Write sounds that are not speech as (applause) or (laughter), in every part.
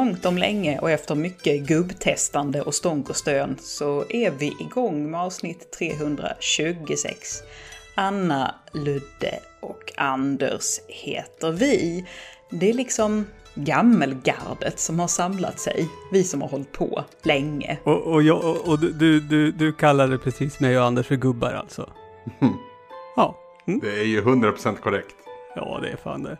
Långt om länge och efter mycket gubbtestande och stånk och stön så är vi igång med avsnitt 326. Anna, Ludde och Anders heter vi. Det är liksom gammelgardet som har samlat sig. Vi som har hållit på länge. Och, och, jag, och, och du, du, du kallade precis mig och Anders för gubbar alltså? Ja. Mm. Det är ju 100% korrekt. Ja, det är fan det.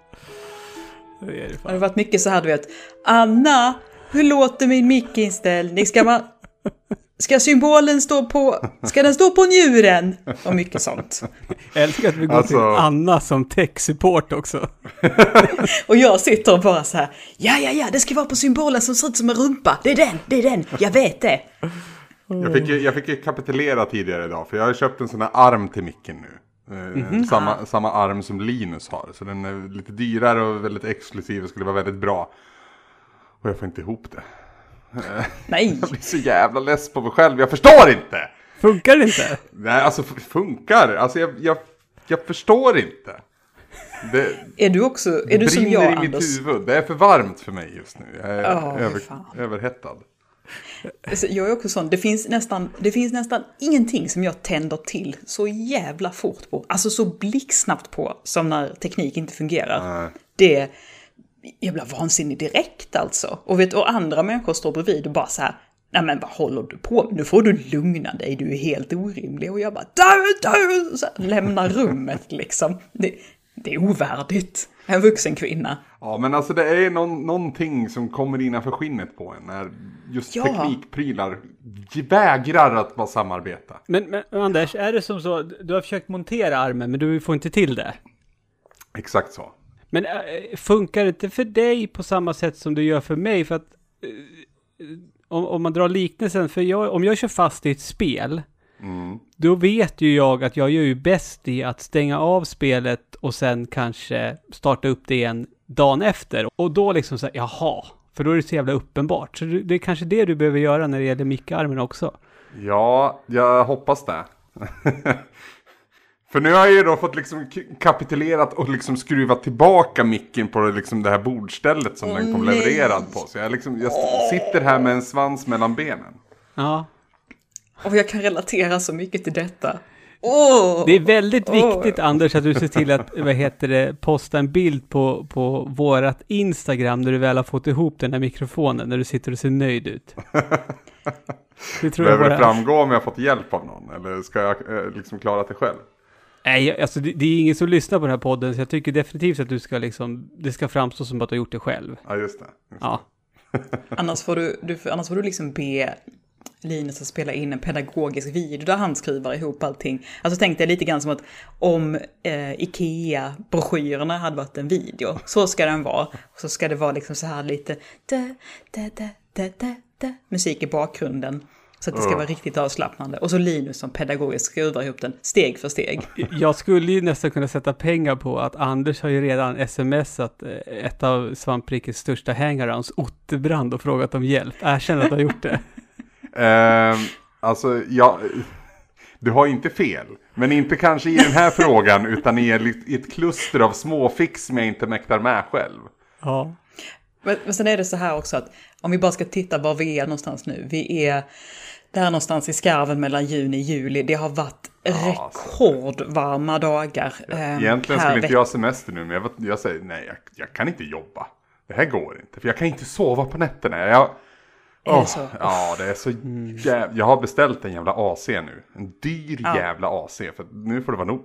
Det har varit mycket så här, du vet. Anna, hur låter min mickinställning? Ska man... Ska symbolen stå på... Ska den stå på njuren? Och mycket sånt. Jag älskar att vi går Alltså- till Anna som tech-support också. (laughs) Och jag sitter och bara så här. Ja, ja, ja, det ska vara på symbolen som ser ut som en rumpa. Det är den, det är den. Jag vet det. Jag fick, ju- jag fick ju kapitulera tidigare idag för jag har köpt en sån här arm till micken nu. Eh, samma, samma arm som Linus har. Så den är lite dyrare och väldigt exklusiv och skulle vara väldigt bra. Och jag får inte ihop det. Nej. (laughs) Jag blir så jävla less på mig själv. Jag förstår inte! Funkar det inte? Nej, alltså funkar. Alltså jag, jag, jag förstår inte. Det, Är du också... Är det du som brinner jag, i mitt Anders? huvud. Det är för varmt för mig just nu. Jag är fy över, överhettad. Jag är också sån. Det finns, nästan, det finns nästan ingenting som jag tänder till så jävla fort på. Alltså så blixtsnabbt på som när teknik inte fungerar. Nej. Det... Jag blir vansinnig direkt alltså. Och vet och andra människor står bredvid och bara så här. Nej men vad håller du på med? Nu får du lugna dig, du är helt orimlig. Och jag bara dö, dö! Så här, lämnar rummet liksom. Det, det är ovärdigt. En vuxen kvinna. Ja, men alltså det är någon, någonting som kommer innanför skinnet på en. När just Ja. teknikprylar vägrar att bara samarbeta. Men, men Anders, är det som så, du har försökt montera armen men du får inte till det? Exakt så. Men äh, funkar det inte för dig på samma sätt som det gör för mig? För att äh, om, om man drar liknelsen, för jag, om jag kör fast i ett spel, Mm. Då vet ju jag att jag gör ju bäst i att stänga av spelet och sen kanske starta upp det igen dagen efter. Och då liksom så här, jaha, för då är det så jävla uppenbart. Så det det är kanske det du behöver göra när det gäller mickarmen också. Ja, jag hoppas det. (laughs) För nu har jag ju då fått liksom kapitulerat och liksom skruvat tillbaka micken på liksom det här bordstället som Åh, den kom nej. levererad på. Så jag, liksom, jag sitter här med en svans mellan benen. Ja, Och jag kan relatera så mycket till detta. Åh! Det är väldigt viktigt, Anders, att du ser till att, vad heter det, posta en bild på, på vårat Instagram när du väl har fått ihop den här mikrofonen, när du sitter och ser nöjd ut. (laughs) Det tror jag Behöver det framgå om jag fått hjälp av någon? Eller ska jag eh, liksom klara det själv? Nej, alltså det, det är ingen som lyssnar på den här podden, så jag tycker definitivt att du ska liksom, det ska framstå som att du har gjort det själv. Ja, just det. Just. Ja. (laughs) Annars får du, du, annars får du liksom be Linus att spela in en pedagogisk video där han skruvar ihop allting. Alltså tänk dig lite grann som att om eh, Ikea-broschyrerna hade varit en video, så ska den vara. Och så ska det vara liksom så här lite da, da, da, da, da, da, musik i bakgrunden. Så att det ska vara riktigt avslappnande. Och så Linus som pedagogiskt skruvar ihop den steg för steg. Jag skulle ju nästan kunna sätta pengar på att Anders har ju redan smsat eh, ett av Svamprikets största hangarounds, Otterbrand, och frågat om hjälp. Erkänn att du har gjort det. (laughs) Ehm, alltså, jag... Du har inte fel. Men inte kanske i den här (laughs) frågan, utan i ett, i ett kluster av småfix som jag inte mäktar med själv. Ja. Men, men sen är det så här också att om vi bara ska titta var vi är någonstans nu. Vi är där någonstans i skarven mellan juni och juli. Det har varit rekordvarma dagar. eh, Egentligen skulle inte jag ha semester nu, men jag, jag säger nej, jag, jag kan inte jobba. Det här går inte, för jag kan inte sova på nätterna. Jag, Så? Ja, det är så jävla... Jag har beställt en jävla AC nu. En dyr Ja. jävla AC, för nu får det vara nog.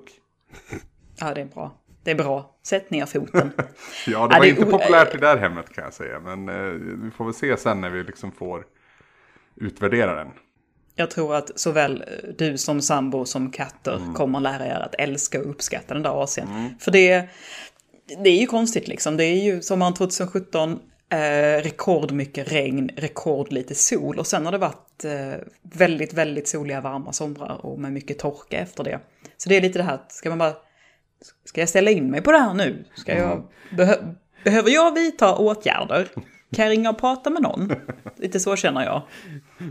(laughs) Ja, det är bra. Det är bra. Sätt ner foten. (laughs) Ja, det Ja, var det inte populärt i det där hemmet kan jag säga. Men eh, vi får väl se sen när vi liksom får utvärdera den. Jag tror att såväl eh, du som sambo som katter Mm. kommer lära er att älska och uppskatta den där AC'n. För det, det är ju konstigt liksom. Det är ju sommaren 2017, eh, rekordmycket regn, rekord lite sol. Och sen har det varit eh, väldigt, väldigt soliga varma somrar och med mycket torka efter det. Så det är lite det här, ska man bara... Ska jag ställa in mig på det här nu? Ska jag, Mm. behö, behöver jag vidta åtgärder? Kan jag ringa och prata med någon? (laughs) Lite så känner jag.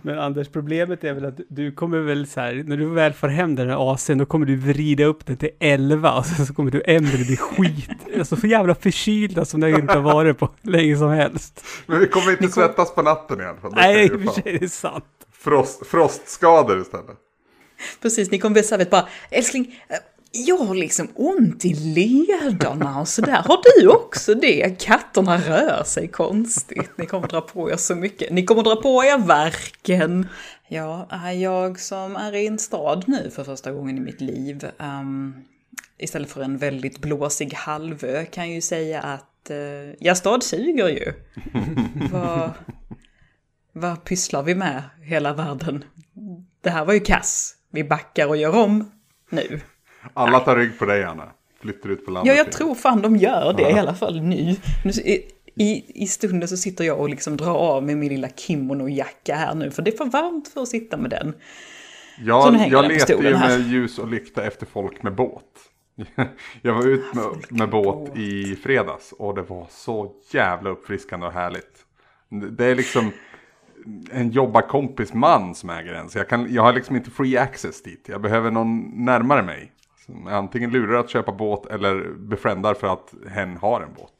Men Anders, problemet är väl att du kommer väl så här, när du väl får hem den här AC'n, då kommer du vrida upp den till 11 och sen så kommer du Emelie bli skit, (laughs) alltså så jävla förkylda som det inte har varit på (laughs) länge som helst. Men vi kommer inte svettas på natten i alla fall. Nej, i och för sig, det är sant. Frost, frostskador istället. Precis, ni kommer bli så här, vet bara, älskling, eh, jag har liksom ont i lederna och sådär. Har du också det? Katterna rör sig konstigt. Ni kommer dra på er så mycket. Ni kommer dra på er verken. Ja, är jag som är i en stad nu för första gången i mitt liv. ehm, istället för en väldigt blåsig halvö kan jag ju säga att uh, ja, stad suger ju. (laughs) vad, vad pysslar vi med hela världen? Det här var ju kass. Vi backar och gör om nu. Alla tar rygg på dig Anna. Flyttar ut på landet. Ja, jag tror fan de gör det i alla fall nu. nu i, i, I stunden så sitter jag och liksom drar av med min lilla kimono-jacka här nu, för det är för varmt för att sitta med den. Nu Jag, letar ju med ljus och lykta efter folk med båt. (laughs) Jag var ute med, med båt i fredags och det var så jävla uppfriskande och härligt. Det är liksom en jobbarkompis man som äger den. Så jag, kan, jag har liksom inte free access dit. Jag behöver någon närmare mig. Som antingen lurar att köpa båt eller befrändar för att hen har en båt.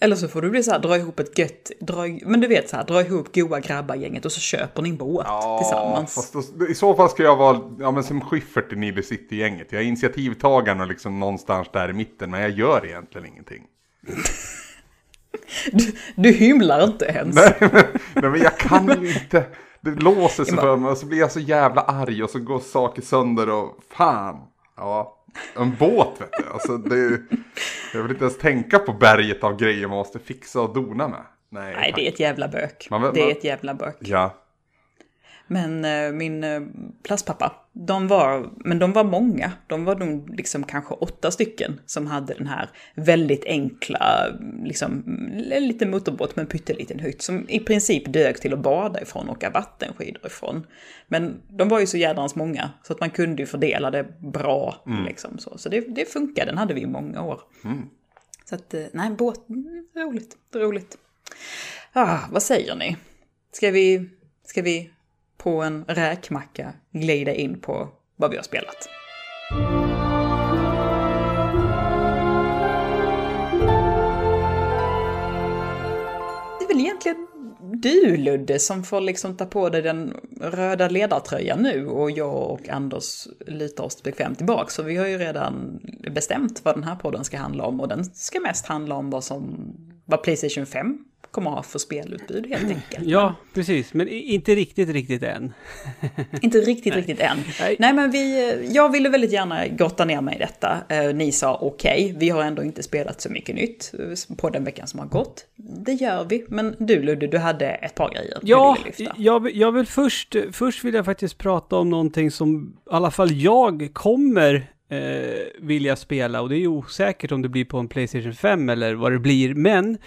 Eller så får du bli så här, dra ihop ett gött, dra, men du vet så här, dra ihop goa grabbar-gänget och så köper ni en båt tillsammans. fast då, i så fall ska jag vara ja, men som Schyffert i Nile City-gänget. Jag är initiativtagaren och liksom någonstans där i mitten, men jag gör egentligen ingenting. (laughs) Du, du hymlar inte ens. Nej (laughs) men, nej, men jag kan ju (laughs) inte. Det låser sig för mig och så blir jag så jävla arg och så går saker sönder och fan. Ja, en båt vet du. Alltså, det, jag vill inte ens tänka på berget av grejer man måste fixa och dona med. Nej, Nej, tack. det är ett jävla bök. Man- man- det är ett jävla bök. Ja, Men eh, min eh, plastpappa, de var, men de var många. De var nog liksom kanske åtta stycken som hade den här väldigt enkla, liksom lite motorbåt med en pytteliten hytt som i princip dög till att bada ifrån och åka vattenskidor ifrån. Men de var ju så jädrans många så att man kunde ju fördela det bra. Liksom, så så det, det funkade, den hade vi i många år. Så att, eh, nej, båt, mm, roligt, roligt. Ah, vad säger ni? Ska vi, ska vi på en räkmacka glida in på vad vi har spelat? Det är väl egentligen du Ludde som får liksom ta på dig den röda ledartröjan nu och jag och Anders lutar oss bekvämt tillbaka. Så vi har ju redan bestämt vad den här podden ska handla om och den ska mest handla om vad som vad Playstation 5 kommer ha för spelutbud helt enkelt. Ja, precis, men inte riktigt, riktigt än. (laughs) Inte riktigt, riktigt än. Nej. Nej, men vi, jag ville väldigt gärna gotta ner mig i detta. Eh, Ni sa okej, vi har ändå inte spelat så mycket nytt eh, på den veckan som har gått. Det gör vi, men du Ludde, du hade ett par grejer Ja, du ville lyfta. jag, vill- jag vill först, först vill jag faktiskt prata om någonting som i alla fall jag kommer eh, vilja spela och det är osäkert om det blir på en Playstation 5 eller vad det blir, men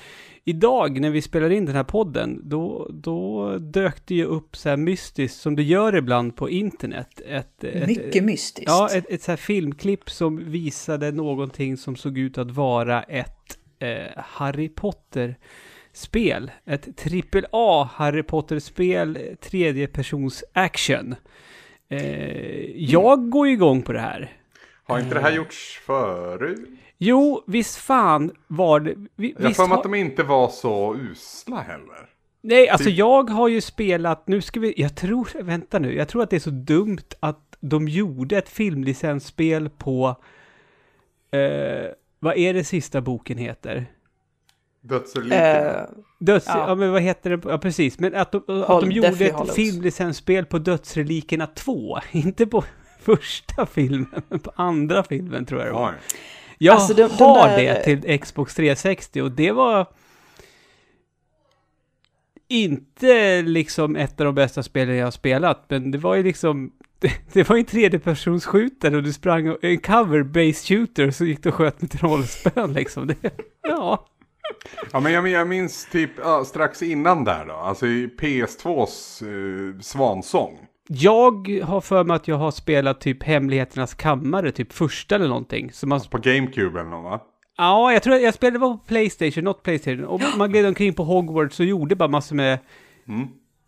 idag när vi spelar in den här podden, då, då dök det ju upp så här mystiskt som det gör ibland på internet. Ett, ett, Mycket mystiskt. Ja, ett, ett så här filmklipp som visade någonting som såg ut att vara ett eh, Harry Potter-spel. Ett trippel A Harry Potter-spel, eh, tredjepersons action. Eh, jag går igång på det här. har inte det här gjorts förut? Jo, visst fan var det... vi- Jag för mig har, att de inte var så usla heller. nej, alltså typ- jag har ju spelat, nu ska vi, jag tror, vänta nu, jag tror att det är så dumt att de gjorde ett filmlicensspel på, eh, vad är det sista boken heter? Dödsrelikerna. Eh, Döds... Ja. Ja. men vad heter det? Ja, precis. Men att de, att Håll- de gjorde ett filmlicensspel på Dödsrelikerna 2. (laughs) Inte på första filmen, men på andra filmen tror jag det var. Jag Alltså, de- de har där- det till Xbox 360 och det var inte liksom ett av de bästa spelen jag har spelat, men det var ju liksom det, (laughs) det var ju en tredjepersonsskjutare och du sprang och- en cover-based shooter så gick du och sköt med trollspön liksom. Det, ja. Ja men jag, jag minns typ ja, strax innan där då, alltså i PS2s eh, svansång. Jag har för mig att jag har spelat typ Hemligheternas kammare, typ första eller någonting. Så man, På GameCube eller något va? Ja, jag tror att jag spelade på Playstation, något Playstation. Och man gled omkring på Hogwarts och gjorde bara massor med... Mm.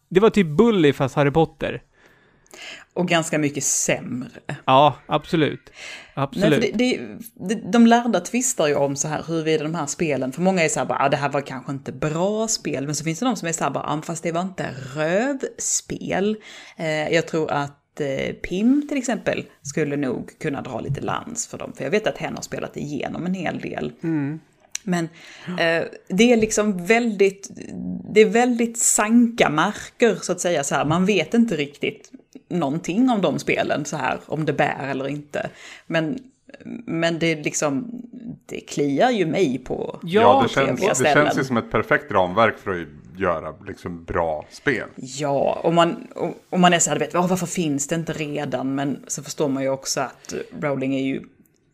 Det var typ Bully fast Harry Potter. Och ganska mycket sämre. Ja, absolut. Nej, Absolut. för det, det, det, de lärda tvistar ju om så här huruvida de här spelen, för många är så här bara, ah, det här var kanske inte bra spel, men så finns det de som är så här bara, ah, fast det var inte rövspel. Eh, jag tror att eh, Pim till exempel skulle nog kunna dra lite lans för dem, för jag vet att hen har spelat igenom en hel del. Men eh, det är liksom väldigt, det är väldigt sanka marker så att säga så här. Man vet inte riktigt någonting om de spelen så här, om det bär eller inte. Men, men det är liksom, det kliar ju mig på Ja, det, känns, det känns ju som ett perfekt ramverk för att göra liksom, bra spel. Ja, och man, och, och man är så här, vet, "Åh, varför finns det inte redan? Men så förstår man ju också att Rowling är ju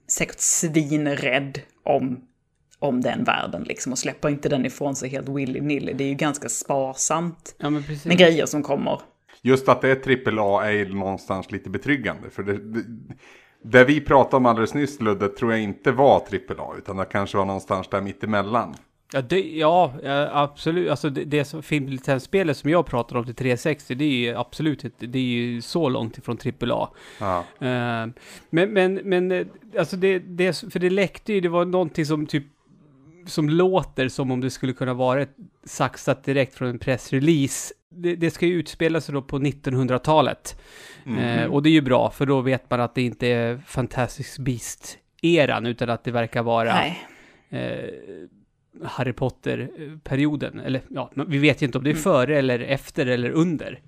säkert svinrädd om, om den världen liksom och släpper inte den ifrån sig helt willy-nilly. Det är ju ganska sparsamt Ja, med grejer som kommer. Just att det är trippel A är någonstans lite betryggande. För det, det, det vi pratade om alldeles nyss, Ludde, tror jag inte var trippel A. Utan det kanske var någonstans där mittemellan. Ja, det, ja, absolut. Alltså det, det som filmlicensspelet som jag pratar om till 360, det är ju absolut det är ju så långt ifrån AAA. Ja. Eh, men, men, men, eh, alltså det, det, för det läckte ju, det var någonting som typ, som låter som om det skulle kunna vara ett saxat direkt från en pressrelease. Det, det ska ju utspela sig då på 1900-talet. Eh, och det är ju bra, för då vet man att det inte är Fantastic Beast-eran, utan att det verkar vara eh, Harry Potter-perioden. Eller ja, vi vet ju inte om det är före eller efter eller under.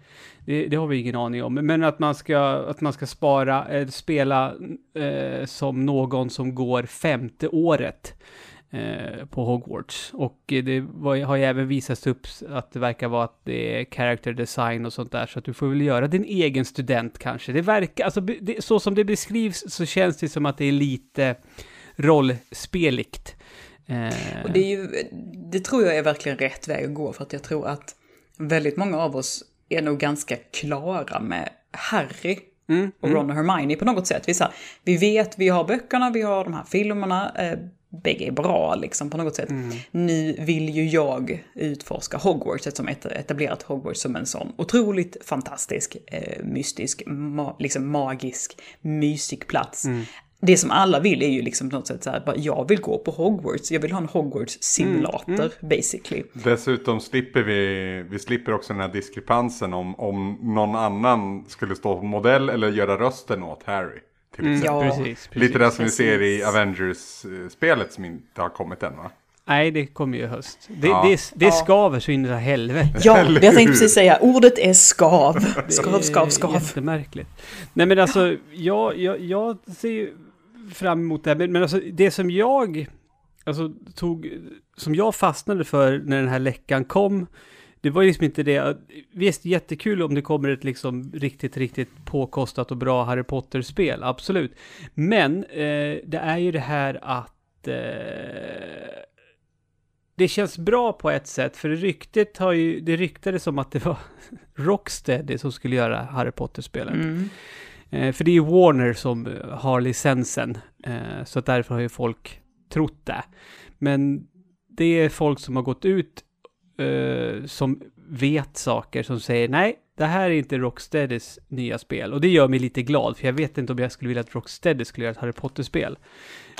Det, det har vi ingen aning om. Men att man ska, att man ska spara, eh, spela eh, som någon som går femte året på Hogwarts. Och eh, det var, har ju även visats upp att det verkar vara att det är character design och sånt där. Så att du får väl göra din egen student kanske. Det verkar, alltså det, så som det beskrivs så känns det som att det är lite rollspeligt. Eh, Och det, är ju, det tror jag är verkligen rätt väg att gå för att jag tror att väldigt många av oss är nog ganska klara med Harry Mm, och Ron och Hermione på något sätt. Vi, så här, vi vet, vi har böckerna, vi har de här filmerna, eh, bägge är bra liksom på något sätt. Nu vill ju jag utforska Hogwarts eftersom jag etablerat Hogwarts som en sån otroligt fantastisk, eh, mystisk, ma- liksom magisk, mysig plats. Det som alla vill är ju liksom på något sätt så här, bara, jag vill gå på Hogwarts, jag vill ha en Hogwarts-simulator basically. Dessutom slipper vi, vi slipper också den här diskrepansen om, om någon annan skulle stå på modell eller göra rösten åt Harry. Till exempel. Ja, precis, precis. Lite det som vi ser i Avengers-spelet som inte har kommit än va? Nej, det kommer ju i höst. Det, Ja. det, det Ja. skaver så in i helvete. Ja, Eller jag tänkte precis säga, ordet är skav. Det (laughs) Skav, skav, skav. Jättemärkligt. Nej men alltså, jag, jag, jag ser ju fram emot det här. Men, men alltså det som jag, alltså tog, som jag fastnade för när den här läckan kom, det var liksom inte det, visst jättekul om det kommer ett liksom riktigt, riktigt påkostat och bra Harry Potter-spel, absolut. Men eh, det är ju det här att eh, det känns bra på ett sätt, för ryktet har ju, det ryktades som att det var (laughs) Rocksteady som skulle göra Harry Potter-spelet. Mm. Eh, för det är ju Warner som eh, har licensen, eh, så därför har ju folk trott det. Men det är folk som har gått ut eh, som vet saker som säger nej, det här är inte Rocksteadys nya spel. Och det gör mig lite glad, för jag vet inte om jag skulle vilja att Rocksteady skulle göra ett Harry Potter-spel.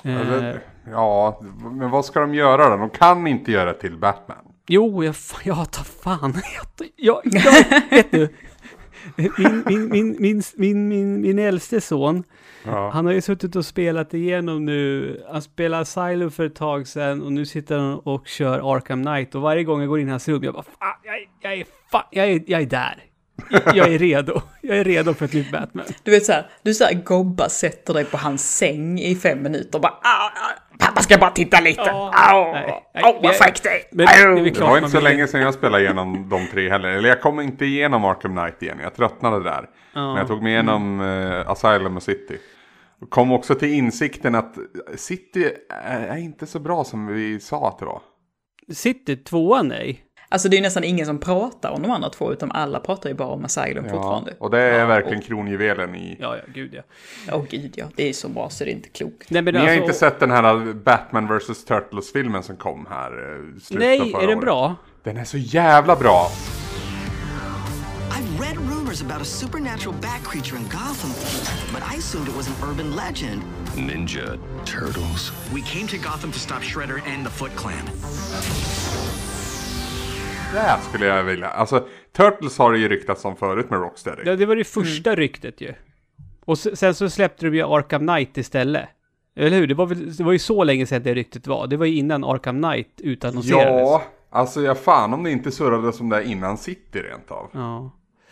Eh, ja, men vad ska de göra då? De kan inte göra till Batman. Jo, jag, (laughs) jag tar fan. Jag, jag, jag vet du. (laughs) Min, min, min, min, min, min, min äldste son, Ja. han har ju suttit och spelat igenom nu. Han spelade Silo för ett tag sedan och nu sitter han och kör Arkham Knight. Och varje gång jag går in i hans rum, jag bara fan, jag, jag är fan, jag är, jag är där. (laughs) Jag är redo. Jag är redo för ett nytt Batman. Du vet såhär, du såhär gobba sätter dig på hans säng i fem minuter och bara "Au, au, Pappa ska bara titta lite! Nej, Au, vad fräck det är! Det är Au." väl Det klart var inte så länge sedan jag spelade igenom de tre heller. Eller jag kom inte igenom Arkham Knight igen. Jag tröttnade där. Men jag tog mig igenom eh, Asylum och City. Och kom också till insikten att City är, inte så bra som vi sa att det var. Sitter tvåan nej? Alltså det är nästan ingen som pratar om de andra två, utan alla pratar ju bara om Asylum fortfarande. och det är Ja, verkligen kronjuvelen i... Ja, ja, gud ja. Åh gud ja, det är så bra så det är inte klokt. Nej, men Ni har alltså- inte sett den här Batman vs. Turtles-filmen som kom här eh, slutet Nej, förra är den året? bra? Den är så jävla bra! I've read rumors about a supernatural bat creature in Gotham, but I assumed it was an urban legend. Ninja Turtles. We came to Gotham to stop Shredder and the Foot Clan. Det skulle jag vilja. Alltså, Turtles har det ju ryktats om förut med Rocksteady. Ja, det var det första ryktet ju. Och sen så släppte de ju Arkham Knight istället. Eller hur? Det var, väl, det var ju så länge sedan det ryktet var. Det var ju innan Arkham Knight utannonserades. Ja, alltså jag fan om det inte surrade som det är innan City rent av. Ja.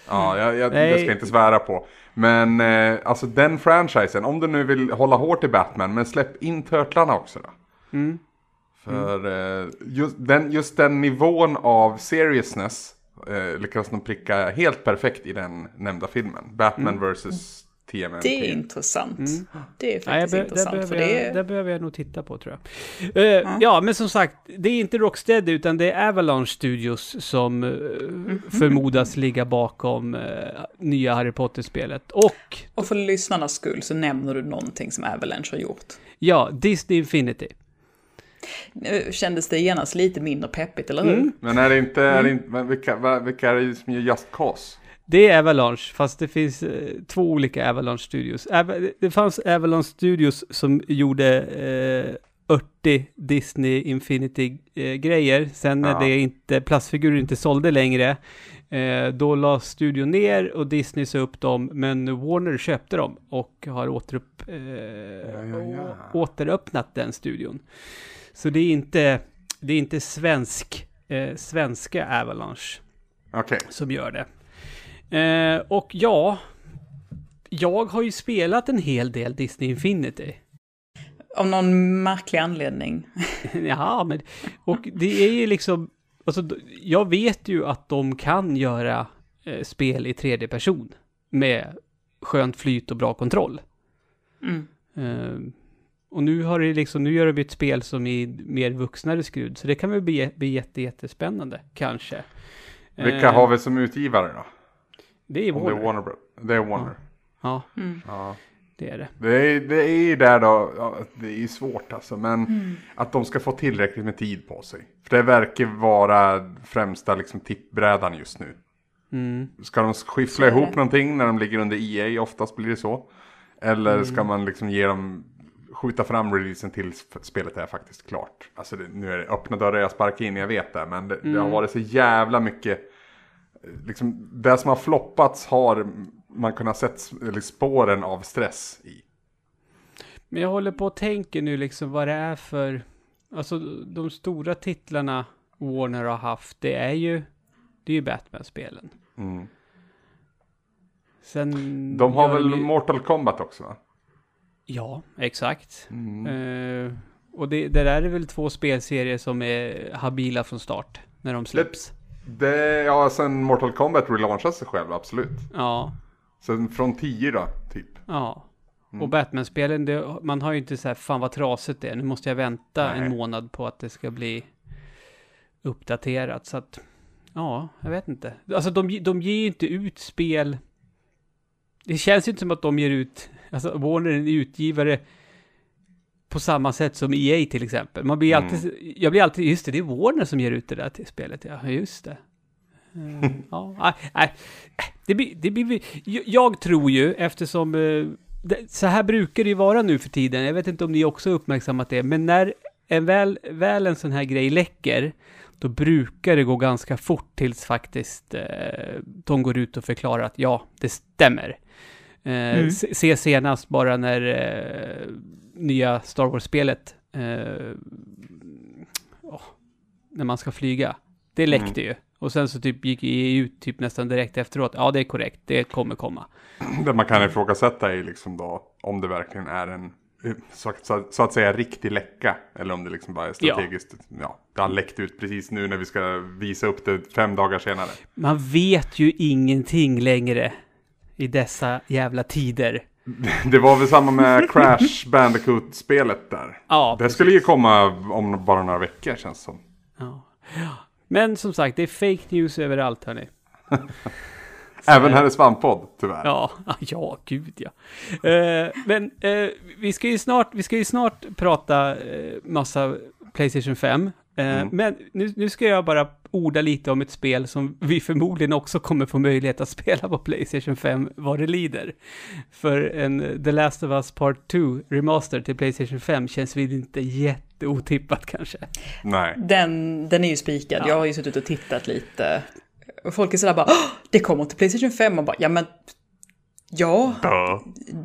Ja, jag, jag, det ska jag inte svära på. Men eh, alltså den franchisen, om du nu vill hålla hårt i Batman, men släpp in Turtlarna också då. Mm. För eh, just, den, just den nivån av seriousness eh, lyckas de pricka helt perfekt i den nämnda filmen. Batman Mm. vs. TMNT. Det är intressant. Det är faktiskt det, intressant, behöver för jag, det är... det behöver jag nog titta på tror jag. Eh, Ja, men som sagt, det är inte Rocksteady utan det är Avalanche Studios som Mhm. förmodas ligga bakom eh, nya Harry Potter-spelet. Och, Och för lyssnarnas skull så nämner du någonting som Avalanche har gjort. ja, Disney Infinity. Nu kändes det genast lite mindre peppigt, eller hur? Mm. Men är det inte, är Mm. det inte men vilka, vilka är det som gör Just Cause? Det är Avalanche, fast det finns eh, två olika Avalanche Studios. Ava- det fanns Avalanche Studios som gjorde eh, 80 Disney Infinity-grejer. Sen när Ja. det inte, plastfigurer inte sålde längre, eh, då la studion ner och Disney sa upp dem, men Warner köpte dem och har återupp, eh, ja, ja. återöppnat den studion. Så det är inte, det är inte svensk, eh, svenska Avalanche Okej. som gör det. Eh, och ja, jag har ju spelat en hel del Disney Infinity. Av någon märklig anledning. (laughs) ja, men och det är ju liksom, alltså jag vet ju att de kan göra eh, spel i tredje person med skönt flyt och bra kontroll. Mm. Eh, och nu har det liksom, nu gör de ett spel som är mer vuxnare skrud, så det kan väl bli, bli jätte, jättespännande, kanske. Vilka Eh, har vi som utgivare då? Det är Om det är Warner. Warner. Det är Warner. Ja, Ja. det är det. Det är, det är ju där då, ja, det är ju svårt alltså, men att de ska få tillräckligt med tid på sig. För det verkar vara främsta liksom tippbrädan just nu. Mm. Ska de skyffla ihop någonting när de ligger under EA, oftast blir det så. Eller ska man liksom ge dem, skjuta fram releasen till f- spelet är faktiskt klart. Alltså det, nu är det öppna dörrar jag sparkar in, jag vet det. Men det, det har varit så jävla mycket, liksom det som har floppats har man kunnat sett eller spåren av stress i. Men jag håller på och tänker nu liksom vad det är för... Alltså de stora titlarna Warner har haft, det är ju... Det är ju Batman-spelen. Mm. Sen... De har väl ju- Mortal Kombat också va? Ja, exakt. Mm. Eh, och det, det där är väl två spelserier som är habila från start, när de släpps. Det, ja, sen Mortal Kombat relaunchade sig själv, absolut. Ja, Sen från 10 då, typ. ja. Mm. Och Batman-spelen, det, man har ju inte så här, fan vad trasigt det är, nu måste jag vänta Nej. en månad på att det ska bli uppdaterat. Så att, ja, jag vet inte. Alltså de, de ger ju inte ut spel. Det känns ju inte som att de ger ut, alltså Warner är en utgivare på samma sätt som EA till exempel. Man blir Mm. alltid, jag blir alltid, just det, det är Warner som ger ut det där till spelet. Ja, just det. Eh, (laughs) ja, nej, det blir, det blir, jag- tror ju eftersom, eh, det, så här brukar det ju vara nu för tiden, jag vet inte om ni också uppmärksammat det, men när en väl, väl en sån här grej läcker, då brukar det gå ganska fort tills faktiskt eh, de går ut och förklarar att ja, det stämmer. Eh, se, se senast bara när eh, nya Star Wars-spelet, eh, åh, när man ska flyga, det läckte ju. Och sen så typ gick EU ut typ nästan direkt efteråt, ja det är korrekt, det kommer komma. (clears throat) Det man kan ifrågasätta är liksom då om det verkligen är en eh, så, så, så att säga riktig läcka. Eller om det liksom bara är strategiskt. Ja. det har läckt ut precis nu när vi ska visa upp det fem dagar senare. Man vet ju ingenting längre i dessa jävla tider. (laughs) Det var väl samma med Crash Bandicoot-spelet där. Ja, Det skulle ju komma om bara några veckor känns som. Ja. Men som sagt, det är fake news överallt hörni. (laughs) Även här i Svamppodd, tyvärr. Ja, (laughs) ja, gud ja. Eh, men eh, vi, ska ju snart, vi ska ju snart prata eh, massa Playstation 5. Eh, Men nu, nu ska jag bara orda lite om ett spel som vi förmodligen också kommer få möjlighet att (laughs) spela på Playstation 5 vad det lider. För en The Last of Us Part 2 Remaster till Playstation 5 känns väl inte jätteotippat kanske. Nej. Den, den är ju spikad. Jag har ju suttit och tittat lite. Och folk är sådär bara, "Åh, det kommer till Playstation 5. Och bara, ja men, ja,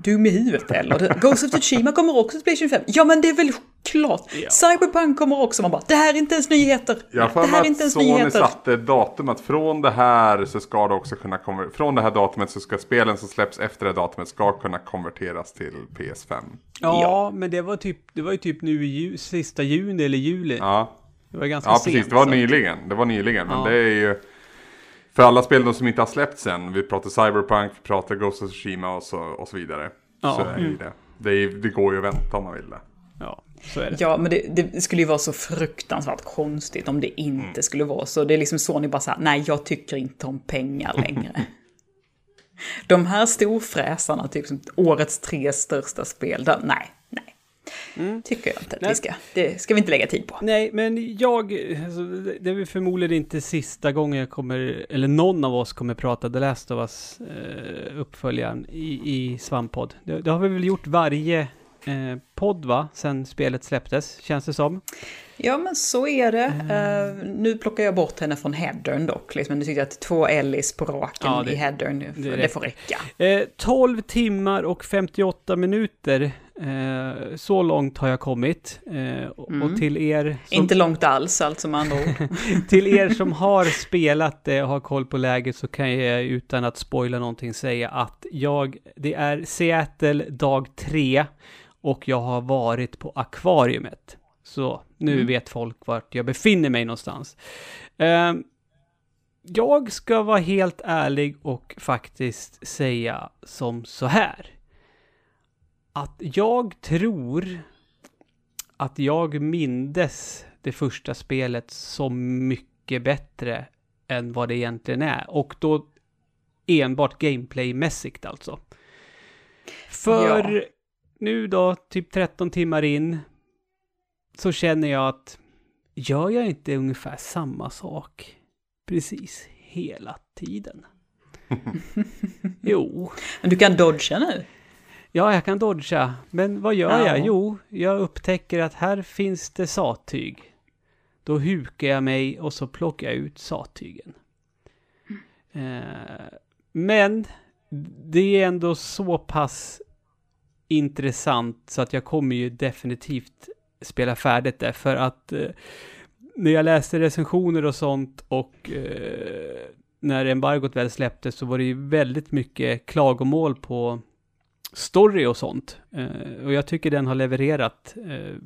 dum i huvudet eller? Ghost of Tsushima kommer också till Playstation 5. Ja men det är väl klart. Cyberpunk kommer också. Man bara, det här är inte ens nyheter. Jag har det för här är mig inte att ens Sony nyheter. satte ett datum att från det här så ska det också kunna konver- Från det här datumet så ska spelen som släpps efter det datumet ska kunna konverteras till PS5. Ja, men det var, typ, det var ju typ nu i ju, sista juni eller juli. Ja, Det var ganska ja sent. precis. Det var så- nyligen. Det var nyligen. Men Ja. det är ju... För alla spel som inte har släppts än. Vi pratar Cyberpunk, vi pratar Ghost of Tsushima och så, och så vidare. Ja. Så är ju det. Det, är, det går ju att vänta om man vill det. Ja, så är det. Ja, men det, det skulle ju vara så fruktansvärt konstigt om det inte Mm. skulle vara så. Det är liksom så ni bara säger, nej jag tycker inte om pengar längre. (laughs) De här storfräsarna, typ som årets tre största spel, där, nej, nej. Tycker jag inte att Nej. vi ska. Det ska vi inte lägga tid på. Nej, men jag, alltså, det är förmodligen inte sista gången jag kommer, eller någon av oss kommer prata The Last of Us eh, uppföljaren i, i Svamppodd. Det, det har vi väl gjort varje eh, podd va, sen spelet släpptes, känns det som. Ja, men så är det. Eh, nu plockar jag bort henne från headern dock. Liksom. Nu tycker jag att två Ellis på raken Ja, det- i headern, det, det det, får räcka. Eh, 12 timmar och 58 minuter, eh, så långt har jag kommit. Eh, och, och till er som, Inte långt alls, alltså med andra ord. (laughs) till er som (laughs) har spelat det och har koll på läget så kan jag utan att spoila någonting säga att jag, det är Seattle dag tre och jag har varit på akvariumet. Så nu vet folk vart jag befinner mig någonstans. Eh, jag ska vara helt ärlig och faktiskt säga som så här. Att jag tror att jag mindes det första spelet som mycket bättre än vad det egentligen är. Och då enbart gameplaymässigt alltså. För Ja. nu då, typ 13 timmar in, så känner jag att gör jag inte ungefär samma sak precis hela tiden? (laughs) jo, Men du kan dodga nu. Ja, jag kan dodga. Men vad gör Ja. jag? Jo, jag upptäcker att här finns det sattyg. Då hukar jag mig och så plockar jag ut sattygen. Eh, men det är ändå så pass intressant så att jag kommer ju definitivt spela färdigt det. För att eh, när jag läste recensioner och sånt och eh, när embargot väl släpptes så var det ju väldigt mycket klagomål på story och sånt. Eh, och jag tycker den har levererat eh,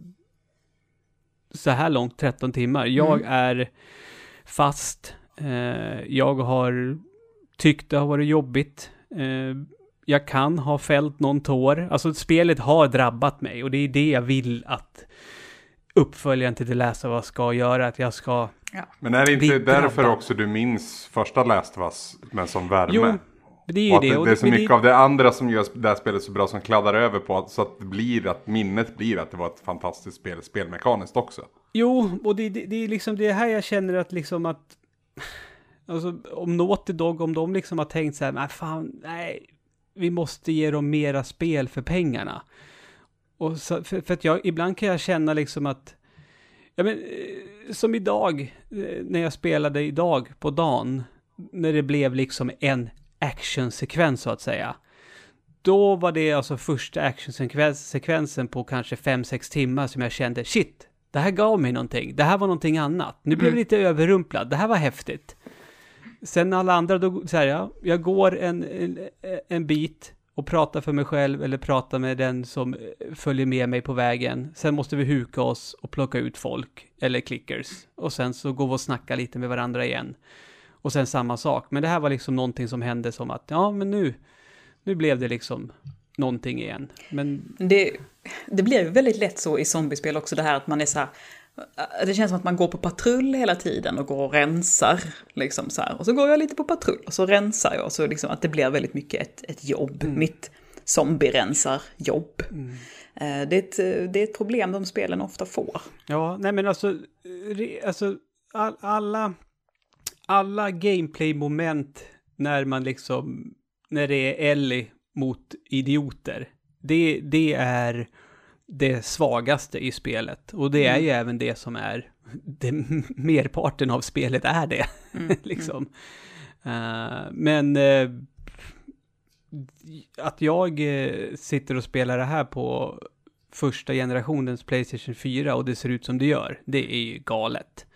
så här långt, 13 timmar. Jag är fast. Eh, jag har tyckt det har varit jobbigt. Jag kan ha fällt någon tår. Alltså spelet har drabbat mig och det är det jag vill att uppföljaren till The Last of Us ska göra. Att jag ska... Men är det inte därför drabbad. också du minns första Last of Us, men som värme? Jo, det är ju och det. det, och det är så mycket av det andra som gör det här spelet så bra som kladdar över på så att det blir att minnet blir att det var ett fantastiskt spel, spelmekaniskt också. Jo, och det, det, det är liksom det här jag känner att liksom att... Alltså om Naughty Dog, om de liksom har tänkt så här, nej fan, nej, vi måste ge dem mera spel för pengarna. Och så, för, för att jag, ibland kan jag känna liksom att, ja men, eh, som idag, eh, när jag spelade idag på dagen, när det blev liksom en actionsekvens så att säga. Då var det alltså första actionsekvensen på kanske 5-6 timmar som jag kände, shit, det här gav mig någonting. Det här var någonting annat. Nu blev jag lite överrumplad. Det här var häftigt. Sen alla andra, då, så här, ja, jag går en, en, en bit och pratar för mig själv eller pratar med den som eh, följer med mig på vägen. Sen måste vi huka oss och plocka ut folk, eller clickers. Och sen så går vi och snackar lite med varandra igen. Och sen samma sak. Men det här var liksom någonting som hände som att, ja men nu, nu blev det liksom någonting igen. Men Det, det blir ju väldigt lätt så i zombiespel också det här att man är så här, det känns som att man går på patrull hela tiden och går och rensar. Liksom så här. Och så går jag lite på patrull och så rensar jag. Så liksom att det blir väldigt mycket ett, ett jobb. Mitt zombie-rensar-jobb. Eh, Det, är ett, det är ett problem de spelen ofta får. Ja, nej men alltså, alltså all, alla, alla gameplay-moment när man liksom, när det är Ellie mot idioter, det, det är det svagaste i spelet. Och det är ju även det som är, (laughs) det, merparten av spelet är det, (laughs) liksom. Eh, men eh, att jag eh, sitter och spelar det här på första generationens Playstation 4 och det ser ut som det gör, det är ju galet.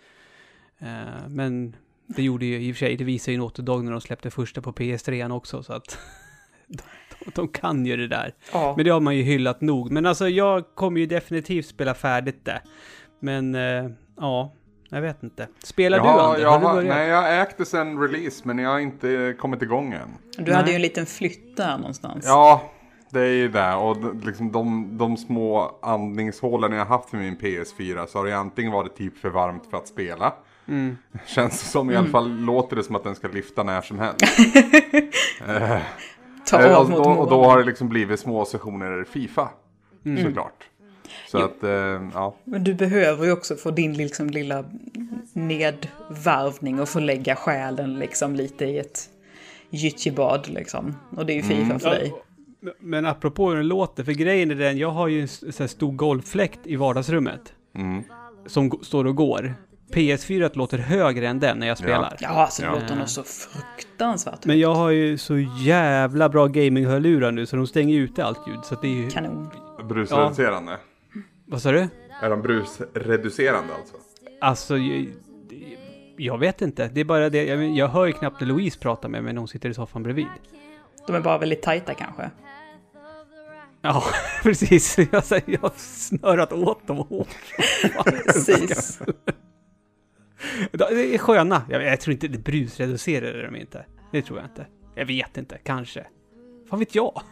Men det gjorde ju i och för sig, det visar ju Naughty Dog när de släppte första på PS3 också, så att (laughs) (laughs) de, kan ju det där. Ja. Men det har man ju hyllat nog. Men alltså jag kommer ju definitivt spela färdigt det. Men eh, ja, jag vet inte. Spelar du Ja, Ander? jag Har du har, börjat? nej, jag det sen release, men jag har inte kommit igång än. Du hade Nej. ju en liten flytt där någonstans. Ja, det är ju det. Och liksom de, de små andningshålen jag har haft med min PS4 så har det antingen varit typ för varmt för att spela. Mm. (laughs) Känns som i alla fall, låter det som att den ska lyfta när som helst. (laughs) Ta Eh, av och, mot då, och då har det liksom blivit små sessioner Fifa. Såklart. Så att, eh, ja. Men du behöver ju också få din liksom lilla nedvarvning och få lägga själen liksom lite i ett gyttjebad liksom. Och det är ju Fifa för dig. Men apropå hur den låter, för grejen är den, jag har ju en så här stor golffläkt i vardagsrummet. Mm. Som står och går. PS4 låter högre än den när jag spelar. Ja, så det Ja. låter nog så fruktansvärt. Men jag har ju så jävla bra gaminghörlurar nu så de stänger ju ute allt ljud. Så att det är ju... Kanon. Brusreducerande. Vad sa du? Är de brusreducerande alltså? Alltså, jag, jag vet inte. Det är bara det, jag, jag hör ju knappt när Louise pratar med mig när hon sitter i soffan bredvid. De är bara väldigt tajta kanske. Ja, (laughs) precis. Jag, säger- jag har snörat åt dem hårt. (laughs) Precis. De är sköna. Jag, jag tror inte det brusreducerar de inte. Det tror jag inte. Jag vet inte, kanske. Vad vet jag?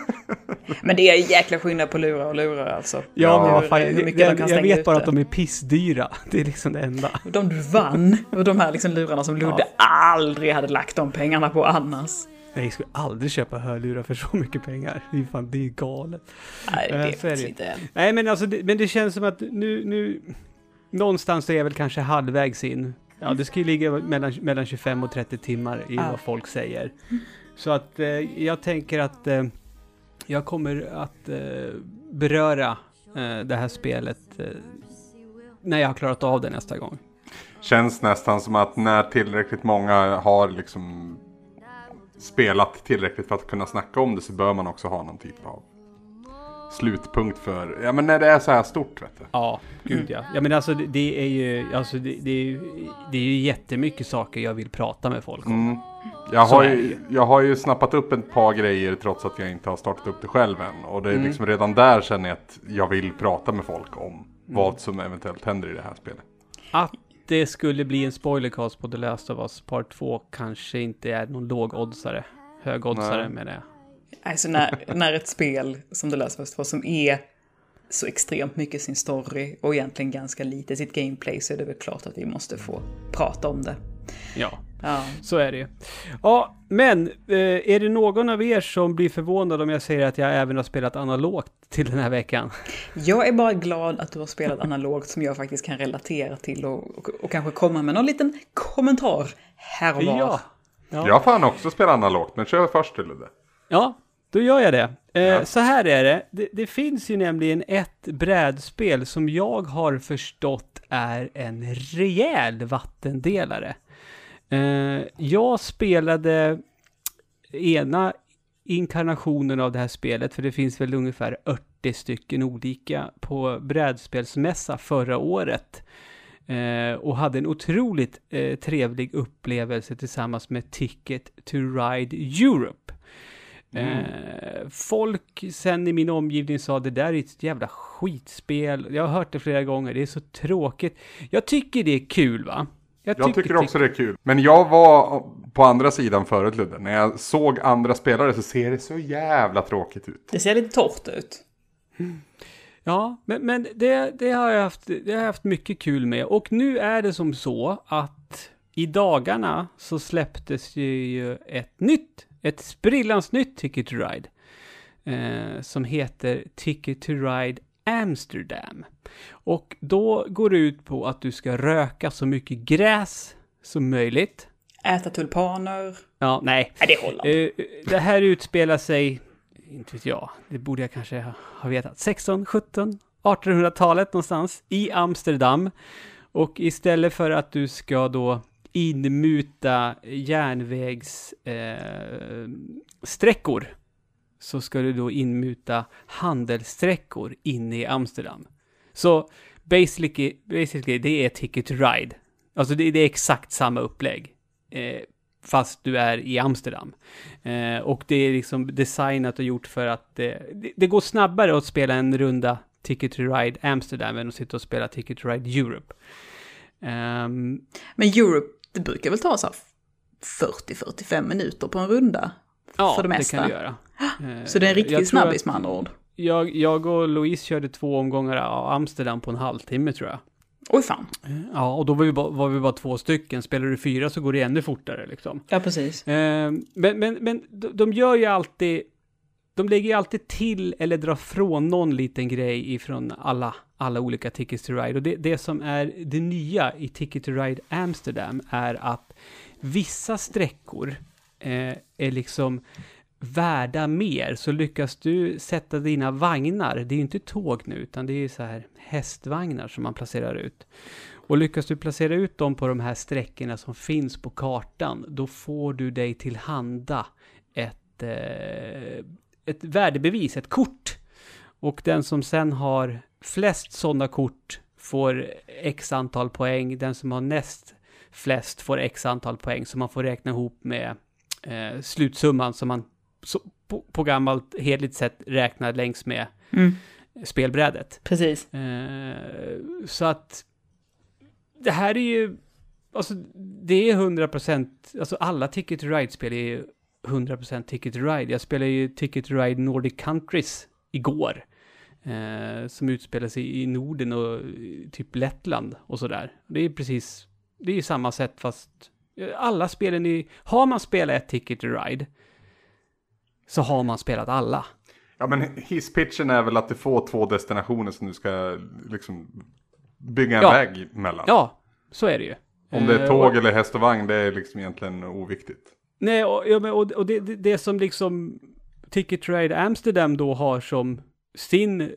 (laughs) Men det är jäkla skillnad på lurar och lurar alltså. Ja, men vad fan, jag, jag, jag vet bara ute. att de är pissdyra. (laughs) Det är liksom det enda. De du vann och de här liksom lurarna som Ludde aldrig hade lagt de pengarna på annars. Jag skulle aldrig köpa hörlurar för så mycket pengar. Det är fan, det är galet. Nej, det vet så är det inte. Nej, men alltså, det, men det känns som att nu, nu... Någonstans är jag väl kanske halvvägs in. Ja, det ska ju ligga mellan, mellan 25 och 30 timmar i Ja. vad folk säger. Så att eh, jag tänker att eh, jag kommer att eh, beröra eh, det här spelet eh, när jag har klarat av det nästa gång. Känns nästan som att när tillräckligt många har liksom spelat tillräckligt för att kunna snacka om det så bör man också ha någon typ av slutpunkt för, ja men när det är så här stort vet du. Ja, gud ja. Ja men alltså det, det är ju, alltså det, det, är ju, det är ju jättemycket saker jag vill prata med folk om. Mm. Jag, har ju, jag har ju snappat upp ett par grejer trots att jag inte har startat upp det själv än. Och det är Mm. liksom redan där känner jag att jag vill prata med folk om Mm. vad som eventuellt händer i det här spelet. Att det skulle bli en spoilercast på The Last of Us Part 2 kanske inte är någon lågoddsare. Högoddsare med det. Alltså när, när ett spel som The Last of Us 2 som är så extremt mycket sin story och egentligen ganska lite sitt gameplay så är det väl klart att vi måste få prata om det. Ja, Ja, så är det ju. Ja, men eh, är det någon av er som blir förvånad om jag säger att jag även har spelat analogt till den här veckan? jag är bara glad att du har spelat analogt som jag faktiskt kan relatera till och, och, och kanske komma med någon liten kommentar här och var. Ja. Ja. Jag har fan också spelat analogt, men kör först till det. Ja, då gör jag det. Eh, Ja. Så här är det. det. Det finns ju nämligen ett brädspel som jag har förstått är en rejäl vattendelare. Eh, jag spelade ena inkarnationen av det här spelet, för det finns väl ungefär 80 stycken olika, på brädspelsmässa förra året. Eh, och hade en otroligt eh, trevlig upplevelse tillsammans med Ticket to Ride Europe. Eh, folk sen i min omgivning sa det där är ett jävla skitspel. Jag har hört det flera gånger, det är så tråkigt. Jag tycker det är kul va? Jag tycker också det är kul. Men jag var på andra sidan förut Ludde. När jag såg andra spelare så ser det så jävla tråkigt ut. Det ser lite torrt ut. Ja, men, men det, det, har jag haft, det har jag haft mycket kul med. Och nu är det som så att i dagarna så släpptes ju ett nytt, ett sprillans nytt Ticket to Ride. Eh, som heter Ticket to Ride Amsterdam. Och då går det ut på att du ska röka så mycket gräs som möjligt. Äta tulpaner. Ja, nej. Nej, det är Holland. Eh, det här utspelar sig, inte vet jag, det borde jag kanske ha vetat, 16, 17, 1800-talet någonstans i Amsterdam. Och istället för att du ska då inmuta järnvägssträckor eh, så ska du då inmuta handelssträckor inne i Amsterdam. Så basically, basically det är Ticket to Ride. Alltså det, det är exakt samma upplägg. Eh, fast du är i Amsterdam. Eh, och det är liksom designat och gjort för att eh, det, det går snabbare att spela en runda Ticket to Ride Amsterdam än att sitta och spela Ticket to Ride Europe. Um, Men Europe, det brukar väl ta så här 40-45 minuter på en runda? ja, För det mesta. kan du göra. Eh, (gasps) Så det är en jag riktig snabbis med andra ord. Jag, jag och Louise körde två omgångar av Amsterdam på en halvtimme tror jag. Oj fan. Ja, och då var vi, bara, var vi bara två stycken. Spelar du fyra så går det ännu fortare liksom. Ja, precis. Eh, men, men, men de gör ju alltid, de lägger ju alltid till eller drar från någon liten grej ifrån alla, alla olika Tickets to Ride. Och det, det som är det nya i Ticket to Ride Amsterdam är att vissa sträckor eh, är liksom värda mer. Så lyckas du sätta dina vagnar, det är ju inte tåg nu, utan det är ju så här hästvagnar som man placerar ut. Och lyckas du placera ut dem på de här sträckorna som finns på kartan, då får du dig tillhanda ett, eh, ett värdebevis, ett kort. Och den som sen har flest sådana kort får x antal poäng. Den som har näst flest får x antal poäng. Så man får räkna ihop med eh, slutsumman som man så, på, på gammalt hedligt sätt räknar längs med Mm. spelbrädet. Precis. Eh, så att det här är ju, alltså det är 100%, alltså alla Ticket to Ride-spel är ju 100% Ticket to Ride. Jag spelade ju Ticket to Ride Nordic Countries igår. Eh, som utspelar sig i Norden och eh, typ Lettland och sådär. Det är precis, det är ju samma sätt fast eh, alla spelen i, har man spelat ett Ticket to Ride så har man spelat alla. Ja men hisspitchen är väl att du får två destinationer som du ska liksom bygga en Ja. väg mellan. Ja, så är det ju. Om det är Eh, tåg och- eller häst och vagn det är liksom egentligen oviktigt. Nej, och, ja, men, och, och det, det, det som liksom Ticket Trade Amsterdam då har som sin,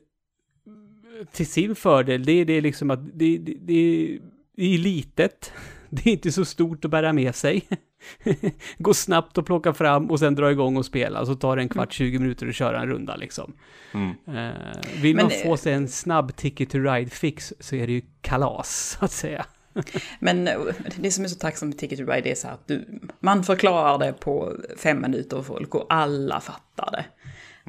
till sin fördel, det är det liksom att det, det, det är litet. (laughs) Det är inte så stort att bära med sig. (laughs) Går snabbt att plocka fram och sen dra igång och spela. Så tar det en kvart, 20 minuter att köra en runda liksom. Mm. Eh, vill Men man det- få sig en snabb Ticket to Ride-fix så är det ju kalas, så (laughs) att säga. (laughs) Men eh, det som är så tacksamt med Ticket to Ride är så att du, man förklarar det på fem minuter och folk och alla fattar det.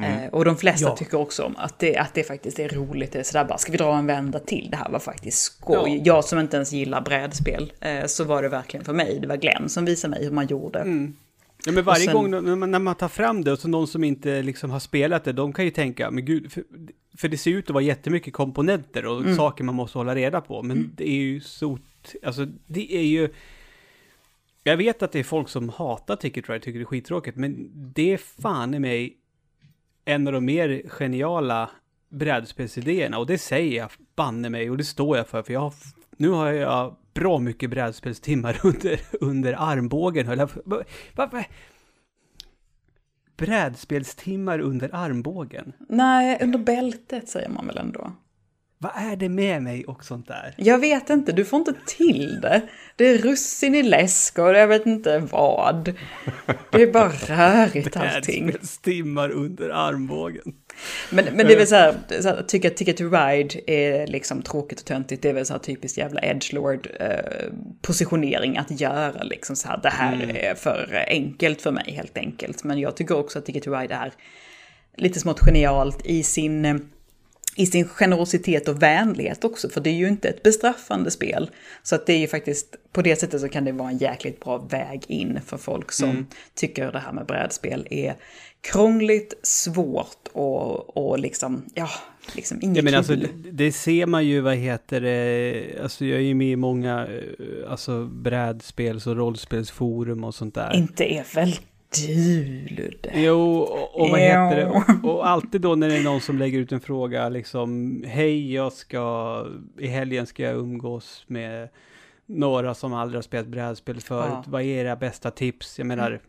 Eh, och de flesta Ja. tycker också om att det, att det faktiskt är roligt. Det är sådär bara, ska vi dra en vända till? Det här var faktiskt skoj. Ja. Jag som inte ens gillar brädspel, eh, så var det verkligen för mig. Det var Glenn som visade mig hur man gjorde. Ja, men varje sen- gång när man, när man tar fram det och så någon som inte liksom har spelat det, de kan ju tänka, men gud, för, för det ser ut att vara jättemycket komponenter och saker man måste hålla reda på, men det är ju så, alltså det är ju, jag vet att det är folk som hatar Ticket Ride, tycker det är skittråkigt, men det är fan i mig en av de mer geniala brädspelsidéerna och det säger jag banne mig och det står jag för, för jag har, nu har jag bra mycket brädspelstimmar (laughs) under, under armbågen höll jag Brädspelstimmar under armbågen? Nej, under bältet säger man väl ändå. Vad är det med mig och sånt där? Jag vet inte, du får inte till det. Det är russin i läsk och jag vet inte vad. Det är bara rörigt (laughs) allting. Brädspelstimmar under armbågen. Men, men det är väl så här, så här tycker att Ticket to Ride är liksom tråkigt och töntigt. Det är väl så här typiskt jävla edgelord eh, positionering att göra liksom så här. Det här är för enkelt för mig helt enkelt. Men jag tycker också att Ticket to Ride är lite smått genialt i sin, eh, i sin generositet och vänlighet också, för det är ju inte ett bestraffande spel. Så att det är ju faktiskt, på det sättet så kan det vara en jäkligt bra väg in för folk som Mm. tycker det här med brädspel är krångligt, svårt och, och liksom, ja, liksom inget Ja, men alltså, det, det ser man ju, vad heter det, alltså jag är ju med i många, eh, alltså brädspels och rollspelsforum och sånt där. Inte är väl du, Ludde? Jo, och, och vad Ja. heter det? Och, och alltid då när det är någon som lägger ut en fråga, liksom, hej, jag ska, i helgen ska jag umgås med några som aldrig har spelat brädspel förut. Ja. Vad är era bästa tips? Jag menar,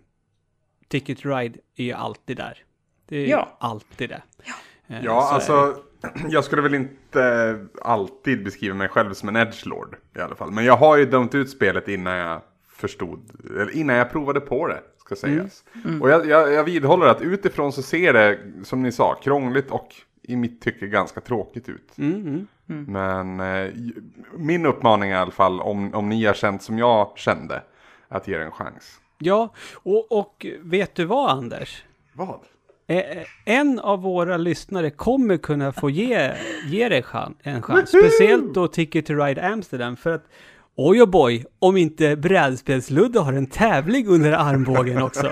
Ticket to Ride är ju alltid där. Det är ju Ja. alltid det. Eh, Ja, så är alltså (clears throat) jag skulle väl inte alltid beskriva mig själv som en edgelord i alla fall. Men jag har ju dömt ut spelet innan jag förstod, eller innan jag provade på det, ska sägas. Och jag, jag, jag vidhåller att utifrån så ser det, som ni sa, krångligt och i mitt tycke ganska tråkigt ut. Mm, mm. Men eh, min uppmaning i alla fall, om, om ni har känt som jag kände, att ge det en chans. Ja, och, och vet du vad Anders? Vad? Eh, En av våra lyssnare kommer kunna få ge, ge dig en chans. Speciellt då Ticket to Ride Amsterdam. För att, oj och boy, om inte brädspelsludde har en tävling under armbågen också. (laughs)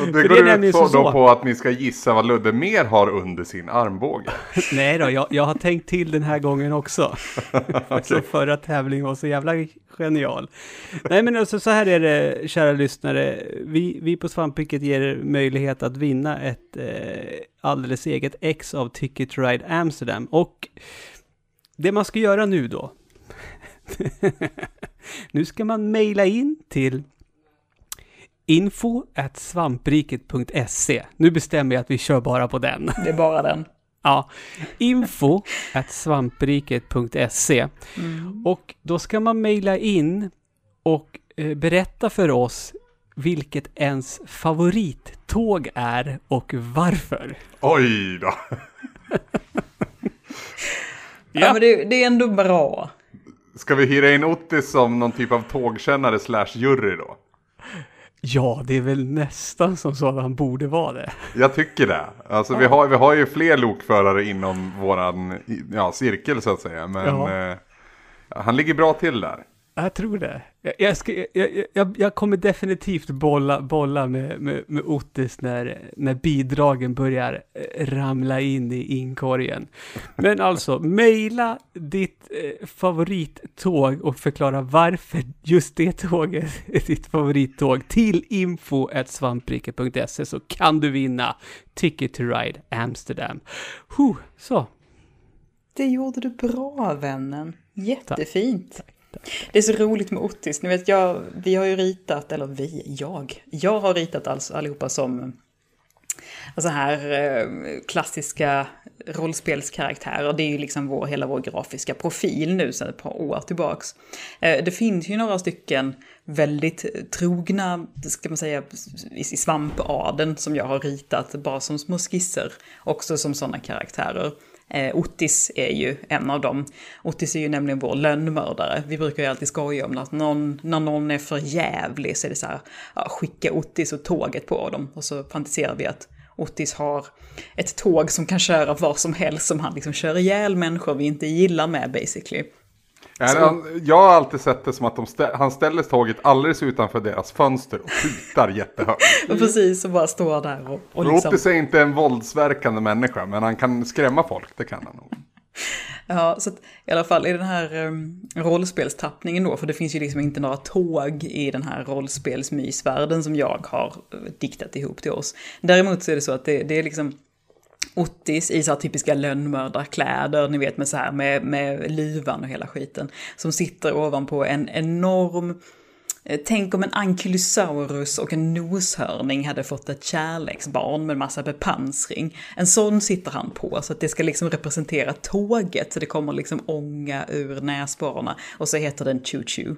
Och det det går nämligen ut på, så. på att ni ska gissa vad Ludde mer har under sin armbåge. (laughs) Nej då, jag, jag har tänkt till den här gången också. (laughs) Så förra tävlingen var så jävla genial. Nej men alltså så här är det, kära lyssnare. Vi, vi på Svampriket ger er möjlighet att vinna ett eh, alldeles eget ex av Ticket Ride Amsterdam. Och det man ska göra nu då. (laughs) nu ska man mejla in till info svampriket.se. Nu bestämmer jag att vi kör bara på den. Det är bara den. (laughs) Ja, info svampriket.se. Och då ska man mejla in och eh, berätta för oss vilket ens favorittåg är och varför. Oj då! (laughs) Ja, men det, det är ändå bra. Ska vi hyra in Ottis som någon typ av tågkännare slash jury då? Ja, det är väl nästan som så att han borde vara det. Jag tycker det. Alltså vi, har, vi har ju fler lokförare inom våran ja, cirkel så att säga. Men Ja. eh, han ligger bra till där. Jag tror det. Jag, jag, ska, jag, jag- jag, kommer definitivt bolla, bolla med, med, med Ottis när, när bidragen börjar eh, ramla in i inkorgen. Men alltså, mejla ditt eh, favorittåg och förklara varför just det tåget är ditt favorittåg till info.svampriket.se så kan du vinna Ticket to Ride Amsterdam. Huh, så. Det gjorde du bra, vännen. Jättefint. Det är så roligt med Ottis. Ni vet, jag, vi har ju ritat, eller vi, jag. Jag har ritat alltså allihopa som eh, så här eh, klassiska rollspelskaraktärer. Det är ju liksom vår, hela vår grafiska profil nu sedan ett par år tillbaks. Eh, det finns ju några stycken väldigt trogna, ska man säga, i, i svampaden som jag har ritat bara som små skisser. Också som sådana karaktärer. Eh, Ottis är ju en av dem. Ottis är ju nämligen vår lönnmördare. Vi brukar ju alltid skoja om att någon, när någon är för jävlig så är det så här, ja, skicka Ottis och tåget på dem. Och så fantiserar vi att Ottis har ett tåg som kan köra var som helst som han liksom kör ihjäl människor vi inte gillar med basically. Ja, han, jag har alltid sett det som att de stä- han ställer tåget alldeles utanför deras fönster och tutar jättehögt. (laughs) Och precis, så bara står där och, och Och liksom... Ottis är inte en våldsverkande människa, men han kan skrämma folk, det kan han nog. (laughs) Ja, så att, i alla fall i den här um, rollspelstappningen då, för det finns ju liksom inte några tåg i den här rollspelsmysvärlden som jag har eh, diktat ihop till oss. Däremot så är det så att det, det är liksom Ottis i så här typiska lönnmördarkläder, ni vet med så här med, med luvan och hela skiten, som sitter ovanpå en enorm eh, Tänk om en ankylosaurus och en noshörning hade fått ett kärleksbarn med massa bepansring. En sån sitter han på, så att det ska liksom representera tåget, så det kommer liksom ånga ur näsborrarna. Och så heter den Choo Choo.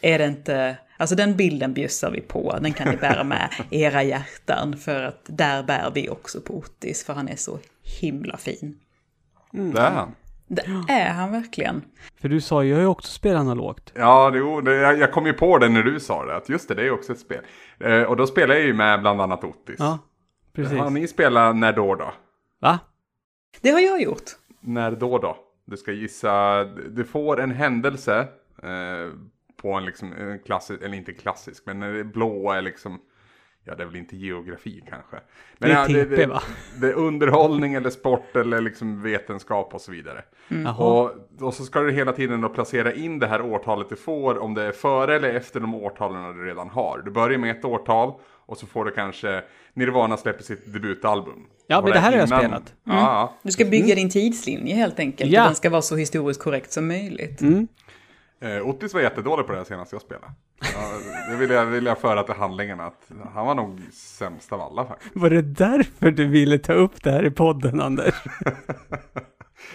Är det inte... Alltså den bilden bjussar vi på, den kan ni bära med i era hjärtan, för att där bär vi också på Ottis, för han är så himla fin. Det är han. Det är han verkligen. För du sa ju, jag har ju också spelat analogt. Ja, det, jag, jag kom ju på det när du sa det, att just det, det är också ett spel. Eh, och då spelar jag ju med bland annat Ottis. Ja, precis. Har ni spelat när då då? Va? Det har jag gjort. När då då? Du ska gissa, du får en händelse eh, på en liksom en klassisk, eller inte klassisk, men det blåa är liksom, ja det är väl inte geografi kanske. Men Det är ja, TP, det, va? det är underhållning eller sport eller liksom vetenskap och så vidare. Jaha. Och, och så ska du hela tiden då placera in det här årtalet du får, om det är före eller efter de årtalen du redan har. Du börjar med ett årtal och så får du kanske Nirvana släpper sitt debutalbum. Ja, men det här har jag spelat. Ja, ja. Du ska bygga din tidslinje helt enkelt. Ja. Och den ska vara så historiskt korrekt som möjligt. Eh, Ottis var jättedålig på det här senast jag spelade. Ja, det vill jag, vill jag föra till handlingen att han var nog sämst av alla faktiskt. Var det därför du ville ta upp det här i podden, Anders?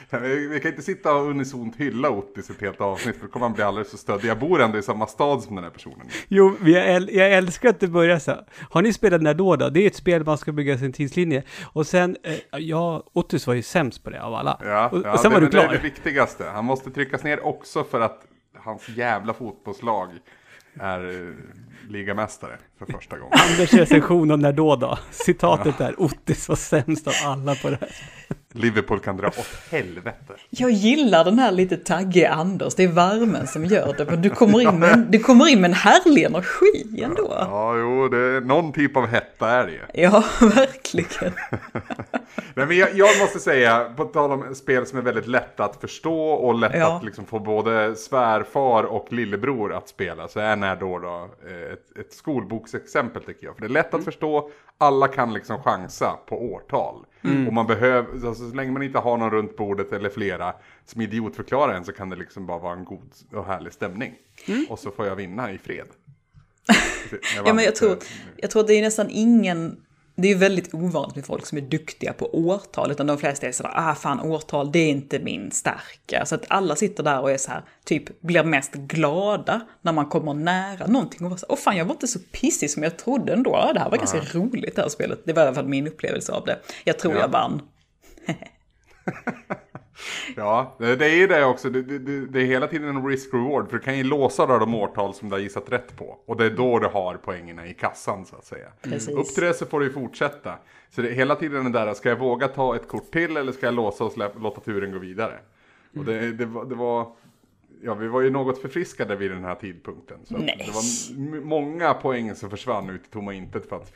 (laughs) Vi, vi kan inte sitta och unisont hylla Ottis ett helt avsnitt för då kommer han bli alldeles för stöddig. Jag bor ändå i samma stad som den här personen. Jo, jag, jag älskar att du börjar så. Har ni spelat när då då? Det är ett spel man ska bygga sin tidslinje. Och sen, eh, ja, Ottus var ju sämst på det av alla. Ja, och, ja, och sen det, var du men det är klar. det viktigaste. Han måste tryckas ner också för att hans jävla fotbollslag är eh, ligamästare för första gången. Anders recension om när då då. Citatet där, Ottis var sämst av alla på det här. Liverpool kan dra åt helvete. Jag gillar den här lite taggiga Anders, det är värmen som gör det. Men du kommer in med, en- du kommer in med en härlig energi ändå. Ja, jo, det är någon typ av hetta är det ju. Ja, (laughs) verkligen. (laughs) Nej, men jag, jag måste säga, på tal om spel som är väldigt lätta att förstå och lätt Ja. att liksom få både svärfar och lillebror att spela, så är när då, då eh, ett, ett skolboksexempel tycker jag. För det är lätt att förstå, alla kan liksom chansa på årtal. Och man behöver, alltså, så länge man inte har någon runt bordet eller flera som idiotförklarar en så kan det liksom bara vara en god och härlig stämning. Och så får jag vinna i fred. (laughs) Ja, men jag tror, jag tror det är nästan ingen... Det är väldigt ovanligt med folk som är duktiga på årtal, utan de flesta är sådär, ah fan årtal, det är inte min starka. Så att alla sitter där och är så här, typ blir mest glada när man kommer nära någonting och var så åh fan jag var inte så pissig som jag trodde ändå. Ja, det här var ganska roligt det här spelet. Det var i alla fall min upplevelse av det. Jag tror Ja. jag vann. (laughs) Ja, det är ju det också. Det, det, det är hela tiden en risk-reward. För du kan ju låsa då de årtal som du har gissat rätt på. Och det är då du har poängerna i kassan så att säga. Precis. Upp till det så får du ju fortsätta. Så det är hela tiden den där, ska jag våga ta ett kort till eller ska jag låsa och släppa, låta turen gå vidare? Och det, det, var, det var, ja vi var ju något förfriskade vid den här tidpunkten. Så det var många poäng som försvann ut i tomma intet för att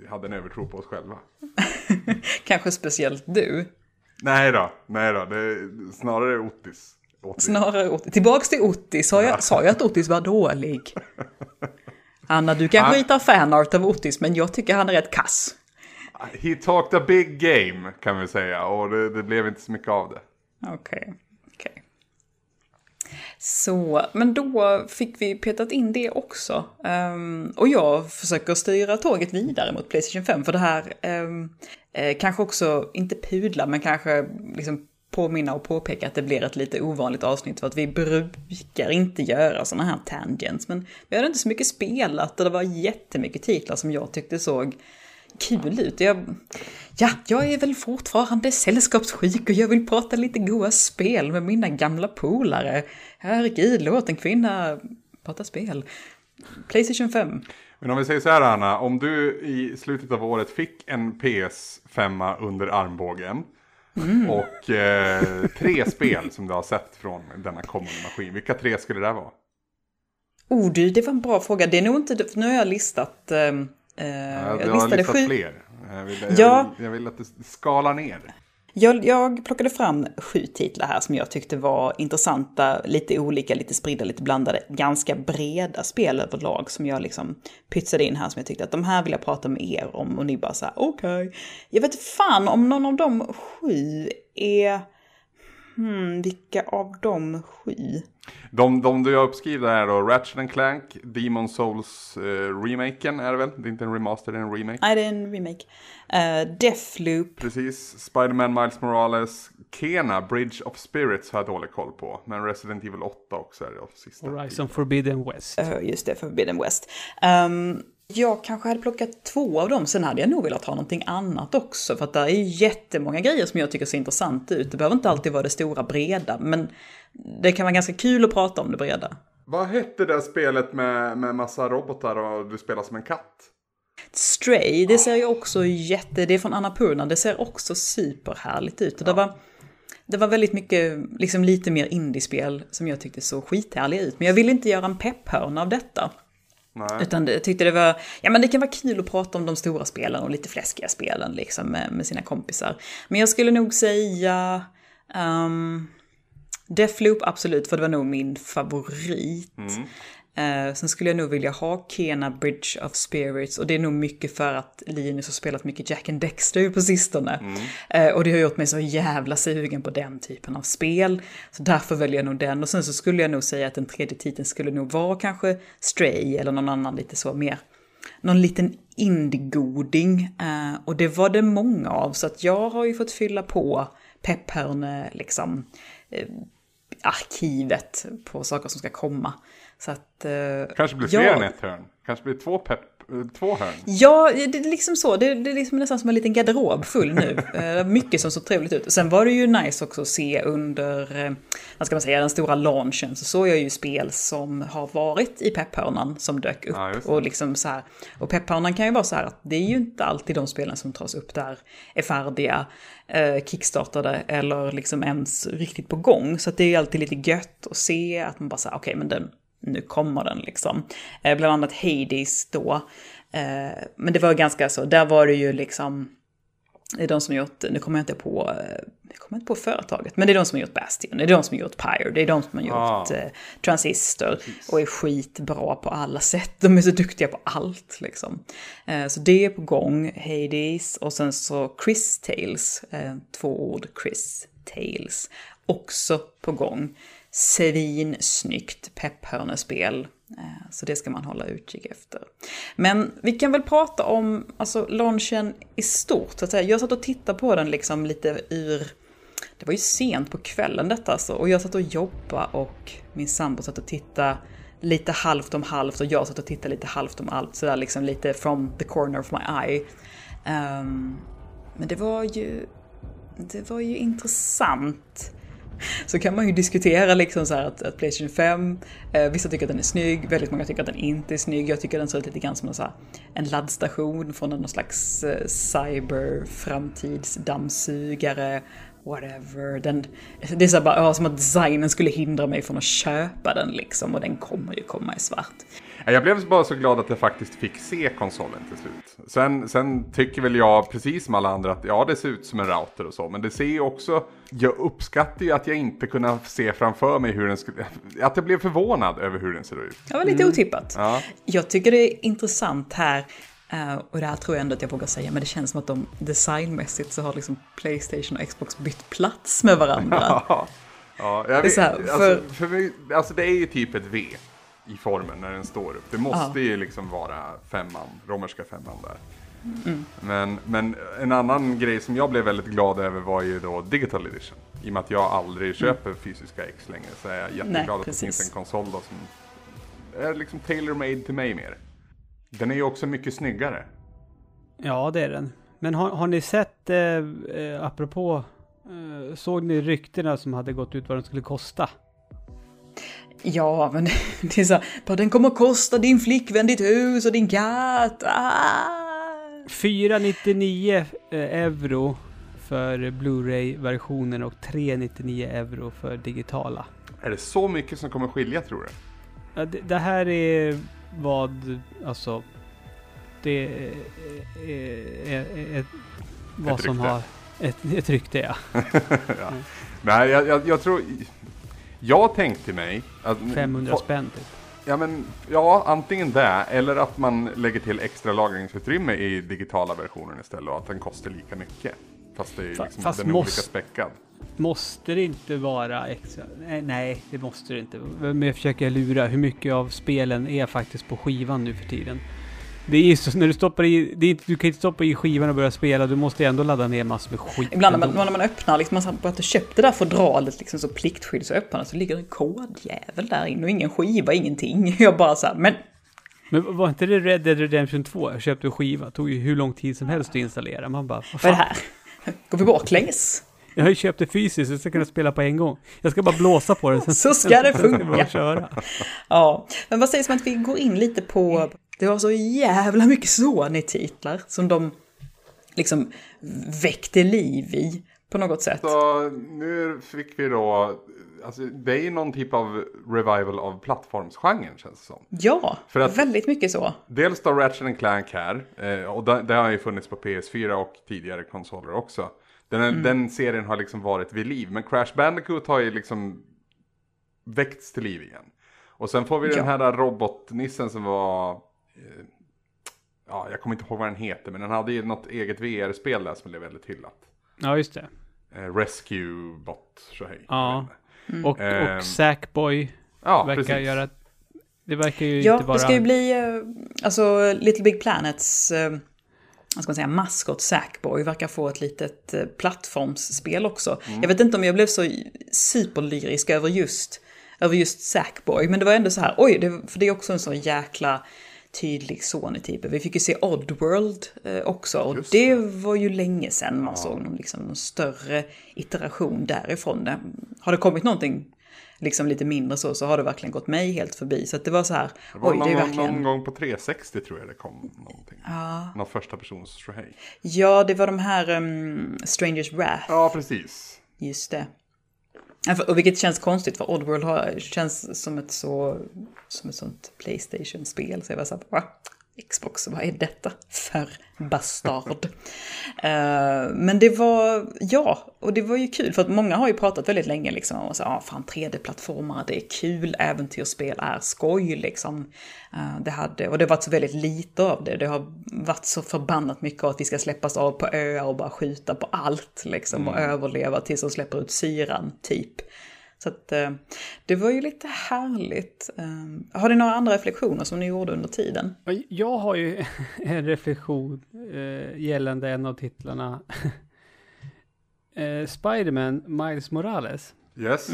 vi hade en övertro på oss själva. (laughs) Kanske speciellt du. Nej då, nej då, det snarare Otis. Otis. Snarare Otis. Tillbaks till Otis. Sa jag, sa jag att Otis var dålig? (laughs) Anna, du kanske Ja. ritar fanart av Otis, men jag tycker han är rätt kass. He talked a big game kan vi säga och det, det blev inte så mycket av det. Okej, okej. Så, men då fick vi petat in det också. Ehm, och jag försöker styra tåget vidare mot Playstation 5, för det här ehm, eh, kanske också, inte pudla, men kanske liksom påminna och påpeka att det blir ett lite ovanligt avsnitt för att vi brukar inte göra sådana här tangents. Men vi hade inte så mycket spelat och det var jättemycket titlar som jag tyckte såg kul ut. Jag, ja, jag är väl fortfarande sällskapssjuk och jag vill prata lite goa spel med mina gamla polare. Herregud, låt en kvinna prata spel. Playstation 5. Men om vi säger så här Anna, om du i slutet av året fick en PS5 under armbågen och eh, tre spel som du har sett från denna kommande maskin, vilka tre skulle det vara? Oh du, det var en bra fråga. Det är nog inte, för nu har jag listat... Eh, eh, Ja, du jag har listade listat sju. fler. Jag vill, jag, Ja. vill, jag vill att du skalar ner. Jag, jag plockade fram sju titlar här som jag tyckte var intressanta, lite olika, lite spridda, lite blandade, ganska breda spel överlag som jag liksom pytsade in här som jag tyckte att de här vill jag prata med er om och ni bara så här okej. Jag vet fan om någon av de sju är, hmm, vilka av de sju? De, de du har uppskrivit är då Ratchet and Clank, Demon Souls eh, remaken är det väl? Det är inte en remaster, det är en remake. Nej, det är en remake. Uh, Deathloop, Precis, Spider-Man Miles Morales, Kena, Bridge of Spirits har jag dålig koll på. Men Resident Evil 8 också är det de sista. Horizon Forbidden West. Eh, just det, Forbidden West. Ehm, jag kanske hade plockat två av dem, sen hade jag nog velat ha någonting annat också. För att det är jättemånga grejer som jag tycker ser intressant ut. Det behöver inte alltid vara det stora breda, men det kan vara ganska kul att prata om det breda. Vad hette det spelet med, med massa robotar och du spelar som en katt? Stray, det ser ju också jätte, det är från Annapurna, det ser också superhärligt ut. Och det var, det var väldigt mycket, liksom lite mer indiespel som jag tyckte såg skithärliga ut. Men jag ville inte göra en pepphörna av detta. Nej. Utan jag tyckte det var, ja men det kan vara kul att prata om de stora spelen och lite fläskiga spelen liksom med, med sina kompisar. Men jag skulle nog säga um, Deathloop absolut, för det var nog min favorit. Eh, sen skulle jag nog vilja ha Kena Bridge of Spirits och det är nog mycket för att Linus har spelat mycket Jack and Dexter på sistone. Eh, och det har gjort mig så jävla sugen på den typen av spel. Så därför väljer jag nog den. Och sen så skulle jag nog säga att den tredje titeln skulle nog vara kanske Stray eller någon annan lite så mer någon liten indie-goding. Eh, och det var det många av, så att jag har ju fått fylla på pepphörne, liksom, eh, arkivet på saker som ska komma. Så att... Eh, Kanske blir ja. fler än ett hörn. Kanske blir två, pepp, eh, två hörn. Ja, det är liksom så. Det, det är liksom nästan som en liten garderob full nu. (laughs) Eh, Mycket som såg trevligt ut. Sen var det ju nice också att se under, eh, vad ska man säga, den stora launchen. Så såg jag ju spel som har varit i pepphörnan som dök upp. Ja, och liksom så här. Och pepphörnan kan ju vara så här att det är ju inte alltid de spelen som tas upp där är färdiga, eh, kickstartade eller liksom ens riktigt på gång. Så det är ju alltid lite gött att se att man bara säger okej men den, nu kommer den liksom. Eh, bland annat Hades då. Eh, men det var ganska så, där var det ju liksom, det är de som gjort, nu kommer jag inte på, eh, jag kommer inte på företaget, men det är de som har gjort Bastion, det är de som har gjort Pyre, det är de som har gjort Ah. eh, Transistor och är skitbra på alla sätt. De är så duktiga på allt liksom. Eh, så det är på gång, Hades och sen så Chris Tales, eh, två ord, Chris Tales, också på gång. Svinsnyggt pepphörnespel. Eh, så det ska man hålla utkik efter. Men vi kan väl prata om alltså, launchen i stort. Så att säga. Jag satt och tittade på den liksom lite ur... Det var ju sent på kvällen detta alltså. Och jag satt och jobbade och min sambo satt och tittade lite halvt om halvt och jag satt och tittade lite halvt om allt. Sådär liksom lite from the corner of my eye. Um, men det var ju... Det var ju intressant. Så kan man ju diskutera liksom så här att, att Playstation 5, eh, vissa tycker att den är snygg, väldigt många tycker att den inte är snygg. Jag tycker den ser ut lite grann som en, så här, en laddstation från någon slags eh, cyber framtidsdammsugare, whatever. Den, det är så här bara, ja, som att designen skulle hindra mig från att köpa den liksom och den kommer ju komma i svart. Ja, Jag blev bara så glad att jag faktiskt fick se konsolen till slut. Sen, sen tycker väl jag, precis som alla andra, att ja, det ser ut som en router och så. Men det ser ju också, jag uppskattar ju att jag inte kunde se framför mig hur den skulle, att jag blev förvånad över hur den ser ut. Det var lite otippat. Ja. Jag tycker det är intressant här, eh, och det här tror jag ändå att jag vågar säga, men det känns som att de designmässigt så har liksom Playstation och Xbox bytt plats med varandra. (laughs) Ja, ja jag är vet, så här, alltså, för- för mig, alltså det är ju typ ett V i formen när den står upp. Det måste ju liksom vara femman, romerska femman där. Mm. Men, men en annan grej som jag blev väldigt glad över var ju då Digital Edition. I och med att jag aldrig köper fysiska X längre så är jag jätteglad Mm. Nej, att det finns en konsol då som är liksom tailor-made till mig mer. Den är ju också mycket snyggare. Ja, det är den. Men har, har ni sett, eh, eh, apropå, eh, såg ni ryktena som hade gått ut vad den skulle kosta? Ja, men (laughs) det är så här, den kommer att kosta din flickvän, ditt hus och din katt. Ah! 499 eh, euro för Blu-ray-versionen och 399 euro för digitala. Är det så mycket som kommer skilja tror du? Ja, det, det här är vad, alltså, det är, är, är, är vad Ett som rykte. har, ett, ett rykte ja. (laughs) Nej, jag, jag, jag tror... Jag tänkte mig att... 500 spänn typ. Ja, men, ja, antingen det eller att man lägger till extra lagringsutrymme i digitala versionen istället och att den kostar lika mycket. Fast det är Fa- liksom, fast den är måste- olika späckad. Måste det inte vara extra? Nej, nej, det måste det inte. Men jag försöker lura hur mycket av spelen är faktiskt på skivan nu för tiden. Det är ju så, när du stoppar i, är du kan inte stoppa i skivan och börja spela, du måste ändå ladda ner massor med skit. Ibland när man, när man öppnar, liksom, man har inte köpt det där fodralet liksom, så pliktskydd så öppnar så ligger en kodjävel där inne och ingen skiva, ingenting. (laughs) Jag bara så här, men Men var inte det Red Dead Redemption 2? Jag köpte en skiva, tog ju hur lång tid som helst att installera. Man bara, vad vad är det här? Går vi baklänges? Jag har ju köpt det fysiskt, jag ska kunna spela på en gång. Jag ska bara blåsa på det. sen- (laughs) Så ska det ska funka. köra. Ja, men vad sägs om att vi går in lite på Det var så jävla mycket Sony-titlar som de liksom väckte liv i på något sätt. Så nu fick vi då, alltså det är ju någon typ av revival av plattformsgenren känns det som. Ja, För att- väldigt mycket så. Dels då Ratchet Clank här, eh, och det, har ju funnits på PS4 och tidigare konsoler också. Den, den serien har liksom varit vid liv, men Crash Bandicoot har ju liksom väckts till liv igen. Och sen får vi Ja. den här robotnissen som var, ja jag kommer inte ihåg vad den heter, men den hade ju något eget VR-spel där som blev väldigt hyllat. Ja, just det. Eh, Rescue Bot, så hej. Ja. Mm. Och, Ehm, och Sackboy Ja, verkar precis. göra... Det verkar ju Ja, inte bara... det ska ju bli, eh, alltså Little Big Planets, eh, vad ska man säga, maskot Sackboy verkar få ett litet eh, plattformsspel också. Mm. Jag vet inte om jag blev så superlyrisk över just, över just Sackboy, men det var ändå så här, oj, det, för det är också en sån jäkla tydlig Sony-typ. Vi fick ju se Oddworld eh, också, och Just det var ju länge sedan man såg någon, liksom, någon större iteration därifrån. Det- Har det kommit någonting liksom lite mindre så, så har det verkligen gått mig helt förbi. Så det var så här, Det var oj, någon, det är gång- verkligen... någon gång på 360 tror jag det kom någonting. Ja. Någon första persons hej. Ja, det var de här um, Strangers Wrath, Ja, precis. just det. Och vilket känns konstigt för Oddworld har, känns som ett så, som ett sånt Playstation-spel. Så jag var såhär, va? Xbox, vad är detta för bastard? Eh, men det var, ja, och det var ju kul för att många har ju pratat väldigt länge liksom om att ah, fan 3D-plattformar, det är kul, äventyrsspel är skoj liksom. Eh, det hade, och det har varit så väldigt lite av det, det har varit så förbannat mycket av att vi ska släppas av på öar och bara skjuta på allt liksom och överleva tills de släpper ut syran, typ. Så att eh, det var ju lite härligt. Eh, har ni några andra reflektioner som ni gjorde under tiden? Jag har ju (laughs) en reflektion eh, gällande en av titlarna. (laughs) Spiderman, Miles Morales. Yes.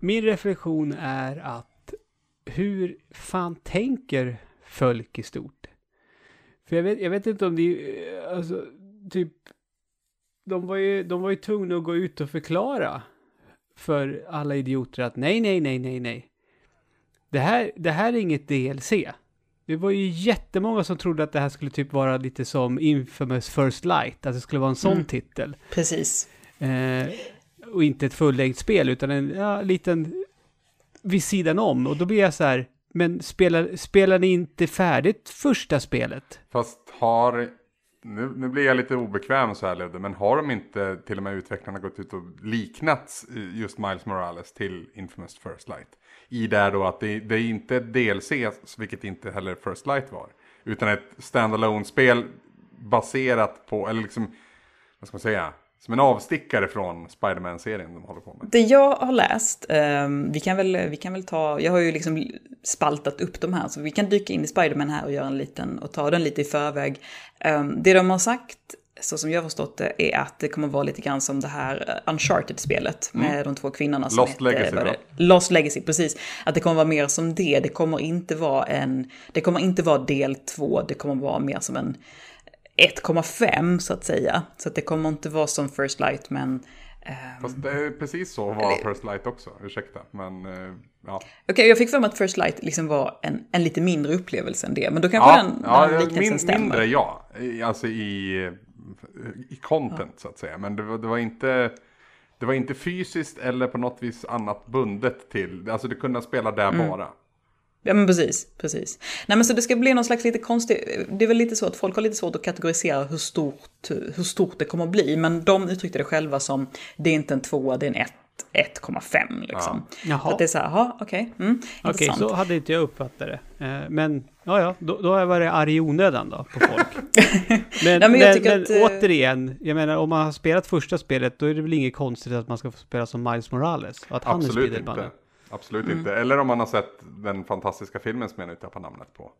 Min reflektion är att hur fan tänker folk i stort? För jag vet, jag vet inte om det är, alltså, typ, de var, ju, de var ju tvungna att gå ut och förklara för alla idioter att nej, nej, nej, nej, nej. Det här, det här är inget DLC. Det var ju jättemånga som trodde att det här skulle typ vara lite som Infamous First Light, att det skulle vara en sån titel. Precis. Eh, och inte ett fullängd spel utan en ja, liten vid sidan om. Och då blir jag så här, men spelar, spelar ni inte färdigt första spelet? Fast har, nu, nu blir jag lite obekväm så här Ludde, men har de inte till och med utvecklarna gått ut och liknat just Miles Morales till Infamous First Light? I där då att det, det är inte ett DLC, vilket inte heller First Light var, utan ett standalone spel baserat på, eller liksom, vad ska man säga, som en avstickare från Spider-Man-serien de håller på med. Det jag har läst, ehm, vi, kan väl, vi kan väl ta, jag har ju liksom spaltat upp de här, så vi kan dyka in i Spiderman här och göra en liten, och ta den lite i förväg. Ehm, det de har sagt, så som jag har förstått det, är att det kommer vara lite grann som det här eh, Uncharted-spelet med de två kvinnorna som Lost heter, Legacy, det? Lost Legacy, precis. Att det kommer vara mer som det, det kommer inte vara en, det kommer inte vara del två, det kommer vara mer som en 1,5 så att säga. Så att det kommer inte vara som First Light, men ehm, Fast det är precis så var First Light också, ursäkta. Men eh, ja. Okej, jag fick för mig att First Light liksom var en, en lite mindre upplevelse än det. Men då kanske Ja, den, ja, den liknelsen min, stämmer. mindre ja. Alltså i, i content så att säga. Men det var, det var inte... Det var inte fysiskt eller på något vis annat bundet till. Alltså du kunde spela där Mm. bara. Ja men precis, precis. Nej men så det ska bli någon slags lite konstig, det är väl lite så att folk har lite svårt att kategorisera hur stort, hur stort det kommer att bli. Men de uttryckte det själva som, det är inte en tvåa, det är en ett, 1,5 liksom. Jaha. Så att det är så här, jaha okej, mm, Okej, intressant. så hade inte jag uppfattat det. Eh, men, ja, ja, då, då har jag varit arg i onödan då på folk. (laughs) men Nej, men men, men att, eh, återigen, jag menar om man har spelat första spelet, då är det väl inget konstigt att man ska få spela som Miles Morales? Och att han är Absolut Spiderman. inte. Absolut Mm. inte. Eller om man har sett den fantastiska filmen som jag nu tappar namnet på.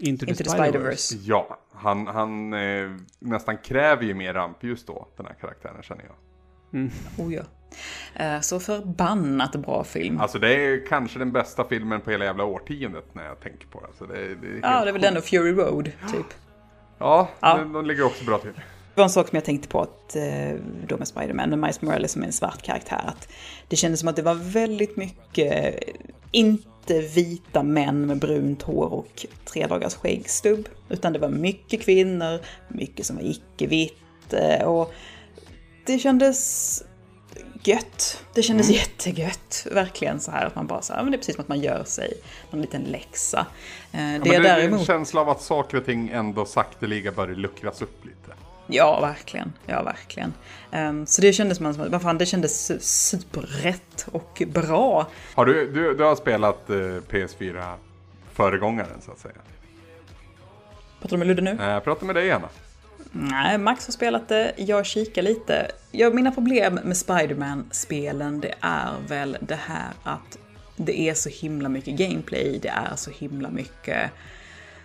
Into the Into the Spider-Verse. Spider-Verse. Ja, han, han eh, nästan kräver ju mer rampljus då, den här karaktären känner jag. Oh, ja. Eh, Så förbannat bra film. Alltså det är kanske den bästa filmen på hela jävla årtiondet när jag tänker på det. Så det, det Ja, det är väl den och Fury Road, typ. Ja, Ja. De, de ligger också bra till. Det var en sak som jag tänkte på att, eh, då med Spider-Man och Miles Morales som är en svart karaktär. Att det kändes som att det var väldigt mycket, in, inte vita män med brunt hår och tre dagars skäggstubb. Utan det var mycket kvinnor, mycket som var icke-vitt. eh, Och det kändes gött. Det kändes Mm. jättegött. Verkligen så här att man bara så här, men det är precis som att man gör sig någon liten läxa. Eh, Ja, det men är det är en däremot... känsla av att saker och ting ändå sakteliga börjar luckras upp lite. Ja, verkligen. Ja, verkligen. Ehm, så det kändes som att, vad fan, det kändes su- superrätt och bra. Har du, du, du har spelat eh, PS4 föregångaren så att säga? Pratar du med Ludde nu? Jag pratar med dig Anna. Nej, Max har spelat det, jag kikar lite. Ja, mina problem med Spider-Man-spelen, det är väl det här att det är så himla mycket gameplay, det är så himla mycket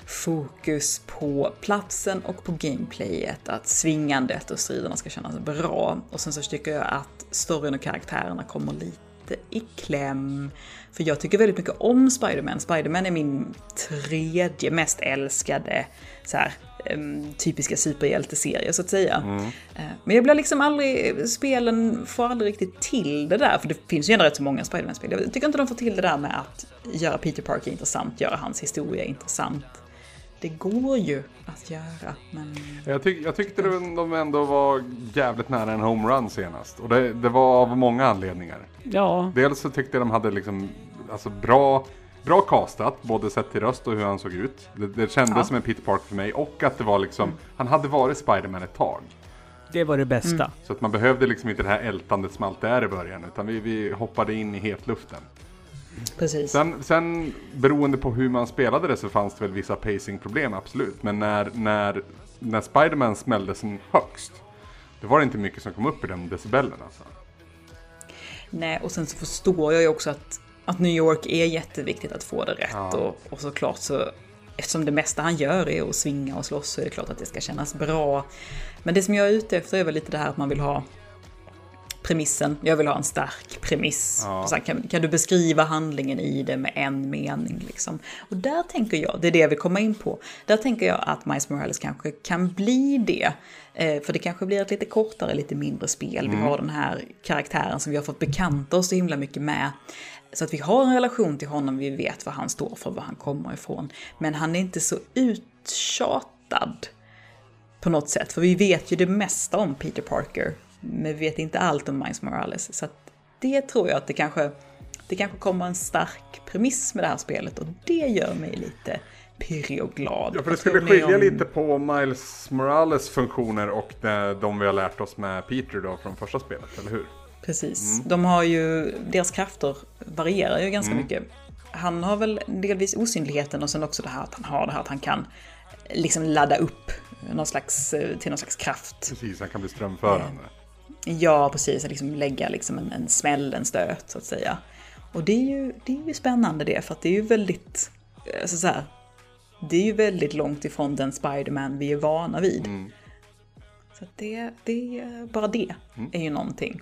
fokus på platsen och på gameplayet, att svingandet och striderna ska kännas bra. Och sen så tycker jag att storyn och karaktärerna kommer lite i kläm. För jag tycker väldigt mycket om Spider-Man. Spider-Man är min tredje mest älskade så här, typiska superhjälteserie så att säga. Eh, Men jag blir liksom aldrig, spelen får aldrig riktigt till det där, för det finns ju ändå rätt så många Spider-Man-spel. Jag tycker inte de får till det där med att göra Peter Parker intressant, göra hans historia intressant. Det går ju att göra, men... Jag, tyck, jag tyckte de de ändå var jävligt nära en homerun senast. Och det, det var av många anledningar. Ja, Dels så tyckte jag de hade liksom, alltså bra, bra castat, både sett till röst och hur han såg ut. Det, det kändes Ja. som en Peter Parker för mig och att det var liksom, han hade varit Spiderman ett tag. det var det bästa. Så att man behövde liksom inte det här ältandet som alltid är i början, utan vi, vi hoppade in i hetluften. Precis. Sen, sen beroende på hur man spelade det så fanns det väl vissa pacingproblem, absolut. Men när, när, när Spiderman smällde som högst, då var det inte mycket som kom upp i den decibellen alltså. Nej, och sen så förstår jag ju också att, att New York är jätteviktigt att få det rätt. Ja. Och, och såklart så, eftersom det mesta han gör är att svinga och slåss så är det klart att det ska kännas bra. Men det som jag är ute efter är väl lite det här att man vill ha premissen. Jag vill ha en stark premiss. Ja. Sen kan, kan du beskriva handlingen i det med en mening liksom. Och där tänker jag, det är det jag vill komma in på. Där tänker jag att Miles Morales kanske kan bli det. Eh, för det kanske blir ett lite kortare, lite mindre spel. Vi har den här karaktären som vi har fått bekanta oss så himla mycket med. Så att vi har en relation till honom, vi vet vad han står för, var han kommer ifrån. Men han är inte så uttjatad på något sätt. För vi vet ju det mesta om Peter Parker, men vi vet inte allt om Miles Morales. Så det tror jag att det kanske, det kanske kommer en stark premiss med det här spelet och det gör mig lite pirrig och glad. Ja, för det skulle skilja om- lite på Miles Morales funktioner och de, vi har lärt oss med Peter då från första spelet, eller hur? Precis. De har ju, deras krafter varierar ju ganska Mm. mycket. Han har väl delvis osynligheten och sen också det här att han har det här att han kan liksom ladda upp någon slags, eh, till någon slags kraft. Precis, han kan bli strömförande. Ja, precis. Att liksom lägga liksom en, en smäll, en stöt så att säga. Och det är ju, det är ju spännande det, för att det är ju väldigt, alltså så här, det är ju väldigt långt ifrån den Spiderman vi är vana vid. Så att det, det, bara det är ju någonting.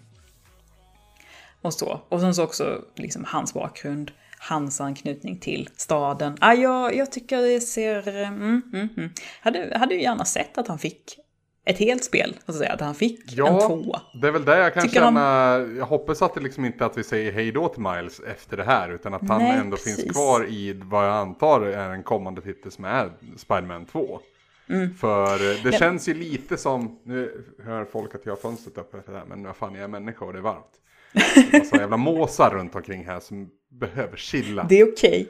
Och så. Och sen så också liksom hans bakgrund, hans anknytning till staden. Ah, jag, jag tycker det ser... Mm, mm, mm. Hade, hade ju gärna sett att han fick ett helt spel, så att säga. Att han fick en tvåa. det är väl det jag kan Tycker känna. Jag hoppas att det liksom inte att vi säger hej då till Miles efter det här. Utan att han Nej, ändå precis. finns kvar i vad jag antar är en kommande titel som är Spider-Man 2. Mm. För eh, det känns ju lite som, nu hör folk att jag har fönstret det här, men vad fan jag är människa och det är varmt. Det är massa jävla måsar runt omkring här som behöver chilla. Det är okej.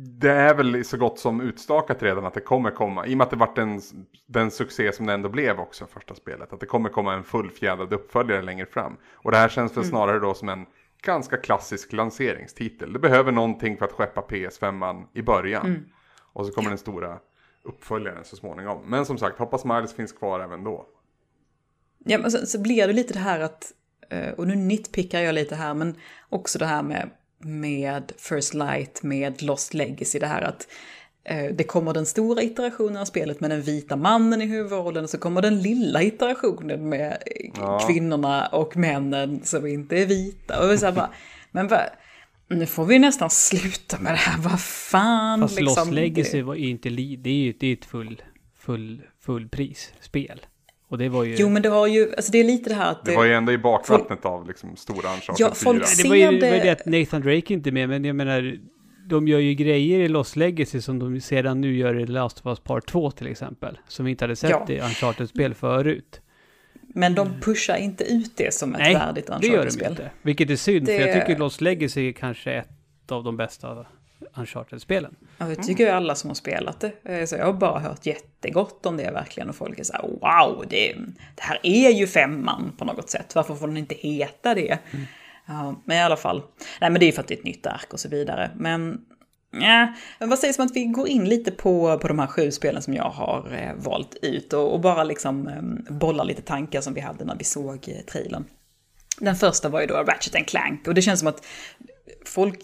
Det är väl så gott som utstakat redan att det kommer komma. I och med att det vart den, den succé som det ändå blev också första spelet. Att det kommer komma en fullfjädrad uppföljare längre fram. Och det här känns väl snarare då som en ganska klassisk lanseringstitel. Det behöver någonting för att skeppa PS5 i början. Och så kommer den stora uppföljaren så småningom. Men som sagt, hoppas Miles finns kvar även då. Ja, men så, så blir det lite det här att, eh, och nu nitpickar jag lite här, men också det här med, med First Light, med Lost Legacy, det här att eh, det kommer den stora iterationen av spelet med den vita mannen i huvudrollen och så kommer den lilla iterationen med eh, Ja. kvinnorna och männen som inte är vita. Och så bara, (laughs) men vad, nu får vi nästan sluta med det här, vad fan. Fast liksom, Lost Legacy det- var ju inte det är ju det är ett full, full, fullprisspel. Och det var ju... Jo, men det har ju, alltså det är lite det här att... Det var ju ändå i bakvattnet av liksom stora Uncharted Ja, folk 4. det var ju ser det... var det- det att Nathan Drake inte är med, men jag menar, de gör ju grejer i Lost Legacy som de sedan nu gör i Last of Us Part 2 till exempel. Som vi inte hade sett Ja. i Uncharted-spel förut. Men de pushar inte ut det som ett Nej, värdigt det gör de Uncharted-spel. inte. Vilket är synd, för Det- jag tycker Lost Legacy är kanske ett av de bästa Uncharted-spelen. Ja, det tycker ju alla som har spelat det. Eh, Så jag har bara hört jättegott om det verkligen. Och folk är så här, wow, det, det här är ju femman på något sätt. Varför får den inte heta det? Ja, men i alla fall. Nej, men det är ju för att det är ett nytt ark och så vidare. Men, ja, men vad sägs om att vi går in lite på, på de här sju spelen som jag har eh, valt ut. Och, och bara liksom eh, bolla lite tankar som vi hade när vi såg eh, trailern. Den första var ju då Ratchet Clank och det känns som att folk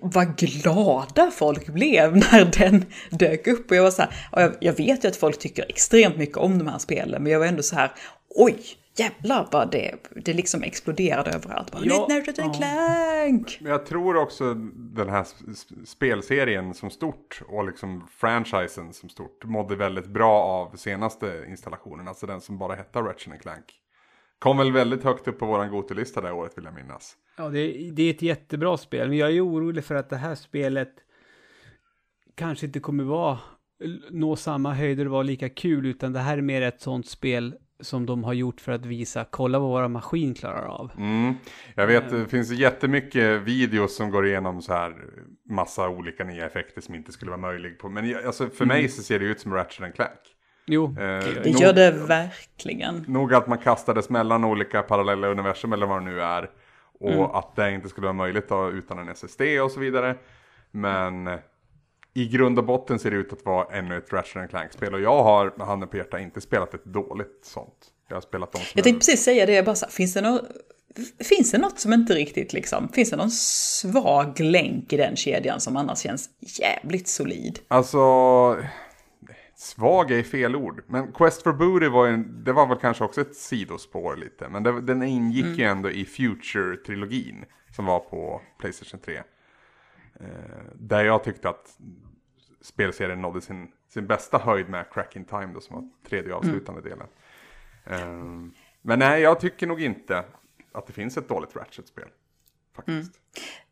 vad glada folk blev (laughs) när den dök upp. Och jag var så här, jag, jag vet ju att folk tycker extremt mycket om de här spelen, men jag var ändå så här, oj, jävlar vad det, det liksom exploderade överallt. Bara, Ja, Ratchet ja. Clank! Jag tror också den här sp- spelserien som stort och liksom franchisen som stort mådde väldigt bra av senaste installationen, alltså den som bara hette Ratchet Clank. Kom väl väldigt högt upp på våran Gotelista det här året vill jag minnas. Ja, det, det är ett jättebra spel, men jag är orolig för att det här spelet kanske inte kommer vara, nå samma höjder och vara lika kul, utan det här är mer ett sånt spel som de har gjort för att visa, kolla vad våra maskin klarar av. Mm. Jag vet, det finns jättemycket videos som går igenom så här massa olika nya effekter som inte skulle vara möjlig på. Men jag- alltså, för mig så ser det ut som Ratchet Clank. Jo, Eh, Det nog- gör det verkligen. Nog att man kastades mellan olika parallella universum eller vad det nu är. Och Mm. att det inte skulle vara möjligt då, utan en SSD och så vidare. Men i grund och botten ser det ut att vara ännu ett Ratchet Clank-spel. Och jag har med handen på hjärtat inte spelat ett dåligt sånt. Jag har spelat de som Jag tänkte precis säga det, jag bara så här, finns det något Finns det något som inte riktigt liksom, finns det någon svag länk i den kedjan som annars känns jävligt solid? Alltså, svag är fel ord. Men Quest for Booty var, en, det var väl kanske också ett sidospår lite. Men det, den ingick ju ändå i Future-trilogin som var på Playstation 3. Eh, där jag tyckte att spelserien nådde sin, sin bästa höjd med Crack in Time då, som var tredje avslutande delen. Eh, men nej, jag tycker nog inte att det finns ett dåligt Ratchet-spel. Faktiskt.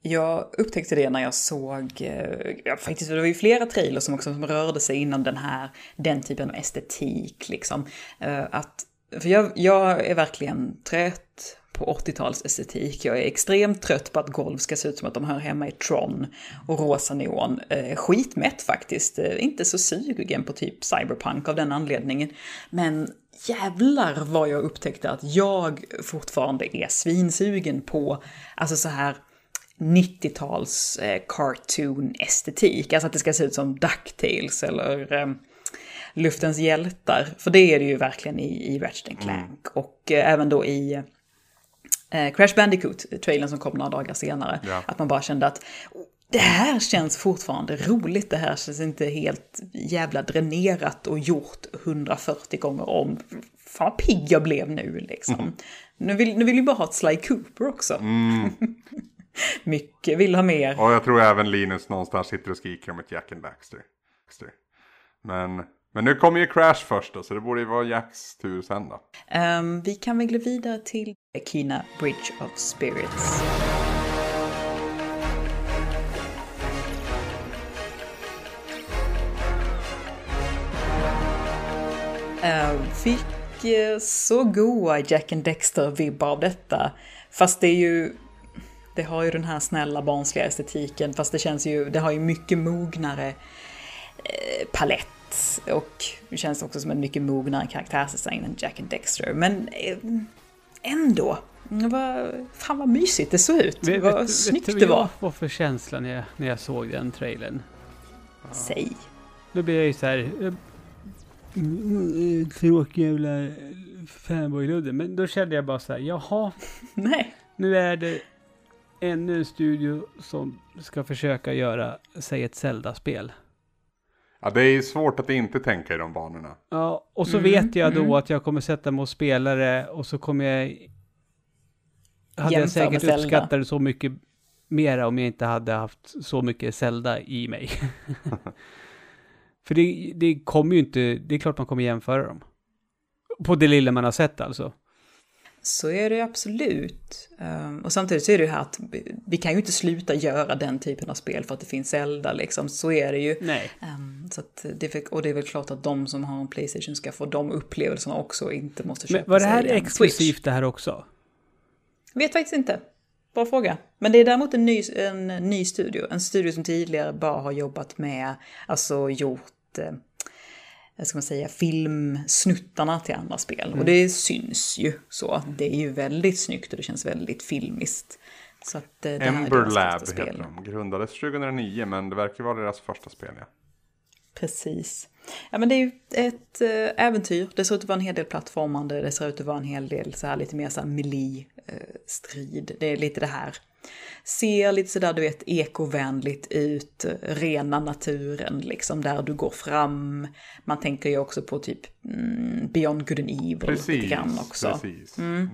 Jag upptäckte det när jag såg, eh, ja, faktiskt det var ju flera trailers som också som rörde sig inom den här, den typen av estetik liksom. Eh, Att, för jag, jag är verkligen trött på 80-tals estetik. Jag är extremt trött på att golv ska se ut som att de hör hemma i Tron och rosa neon. Eh, skitmätt faktiskt, Eh, inte så sugen på typ cyberpunk av den anledningen. Men jävlar vad jag upptäckte att jag fortfarande är svinsugen på, alltså så här 90-tals eh, cartoon-estetik. Alltså att det ska se ut som DuckTales eller eh, Luftens hjältar. För det är det ju verkligen i, i Ratchet Clank. Och eh, även då i eh, Crash Bandicoot-trailern som kom några dagar senare. Ja. Att man bara kände att "Oh, det här känns fortfarande roligt. Det här känns inte helt jävla dränerat och gjort 140 gånger om. Fan vad pigg jag blev nu liksom. Nu, vill, nu vill vi bara ha ett Sly Cooper också. (laughs) Mycket vill ha mer. Och jag tror även Linus någonstans sitter och skriker om ett Jack and Baxter. Baxter. Men, men nu kommer ju Crash först då, så det borde ju vara Jacks tur sen då. Ehm, vi kan väl gå vidare till Kina Bridge of Spirits. Fick eh, så goa Jack and Dexter-vibbar av detta. Fast det är ju... Det har ju den här snälla barnsliga estetiken, fast det känns ju... Det har ju mycket mognare eh, palett. Och det känns också som en mycket mognare karaktärsdesign än Jack and Dexter. Men eh, ändå. Var, fan vad mysigt det såg ut. Vet- vad vet- snyggt vet du det vad var. jag var för känsla när jag, när jag såg den trailern? Säg. Då blev jag ju så här... Tråkig jävla fanboy-ludde. Men då kände jag bara så här, jaha, (laughs) Nej. nu är det ännu en studio som ska försöka göra sig ett Zelda-spel. Ja, det är svårt att inte tänka i de banorna. Ja, och så Mm, vet jag då mm. att jag kommer sätta mig och spela det och så kommer jag... Hade jag Jämför med säkert uppskattat det så mycket mera om jag inte hade haft så mycket Zelda i mig. (laughs) (laughs) För det, det kommer ju inte, det är klart man kommer jämföra dem. På det lilla man har sett alltså. Så är det ju absolut. Um, och samtidigt så är det ju här att vi, kan ju inte sluta göra den typen av spel för att det finns Zelda liksom. Så är det ju. Nej. Um, så det, är- och det är väl klart att de som har en Playstation ska få de upplevelserna också och inte måste köpa Men var det här sig exklusivt det här också? Vet faktiskt inte. Bra fråga. Men det är däremot en ny, en ny studio. En studio som tidigare bara har jobbat med, alltså gjort, eh, ska man säga, filmsnuttarna till andra spel. Och det syns ju så. Det är ju väldigt snyggt och det känns väldigt filmiskt. Så att eh, Ember Lab heter de. Grundades 2009 men det verkar vara deras första spel ja. Precis. Ja men det är ju ett äh, äventyr. Det ser ut att vara en hel del plattformande. Det ser ut att vara en hel del så här lite mer så här melee-strid. det är lite det här. Ser lite sådär du vet ekovänligt ut. Rena naturen liksom där du går fram. Man tänker ju också på typ mm, Beyond Good and Evil lite Precis, grann också. precis. Mm.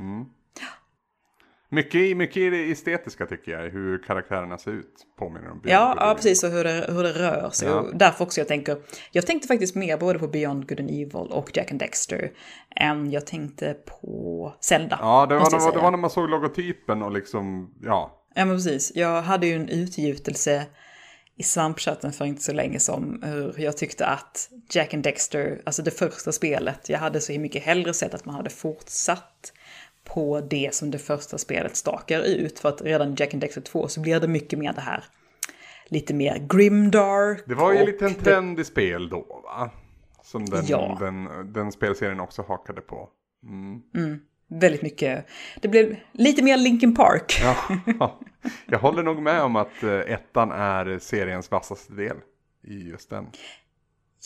Mycket, mycket i det estetiska tycker jag, hur karaktärerna ser ut. Påminner om Beyond Ja, ja, precis. Och hur det, hur det rör sig. Ja. Därför också jag tänker, jag tänkte faktiskt mer både på Beyond Good and Evil och Jack and Dexter än jag tänkte på Zelda. Ja, det var, det, var, det var när man såg logotypen och liksom, ja. Ja, men precis. Jag hade ju en utgjutelse i svampchatten för inte så länge som hur jag tyckte att Jack and Dexter, alltså det första spelet, jag hade så mycket hellre sett att man hade fortsatt på det som det första spelet stakar ut. För att redan i Jack and Dexter 2 så blir det mycket mer det här lite mer grimdark. Det var ju lite en det- trend i spel då va? Som den, Ja. den, den spelserien också hakade på. Väldigt mycket. Det blev lite mer Linkin Park. Ja, (laughs) jag håller nog med om att eh, ettan är seriens vassaste del i just den.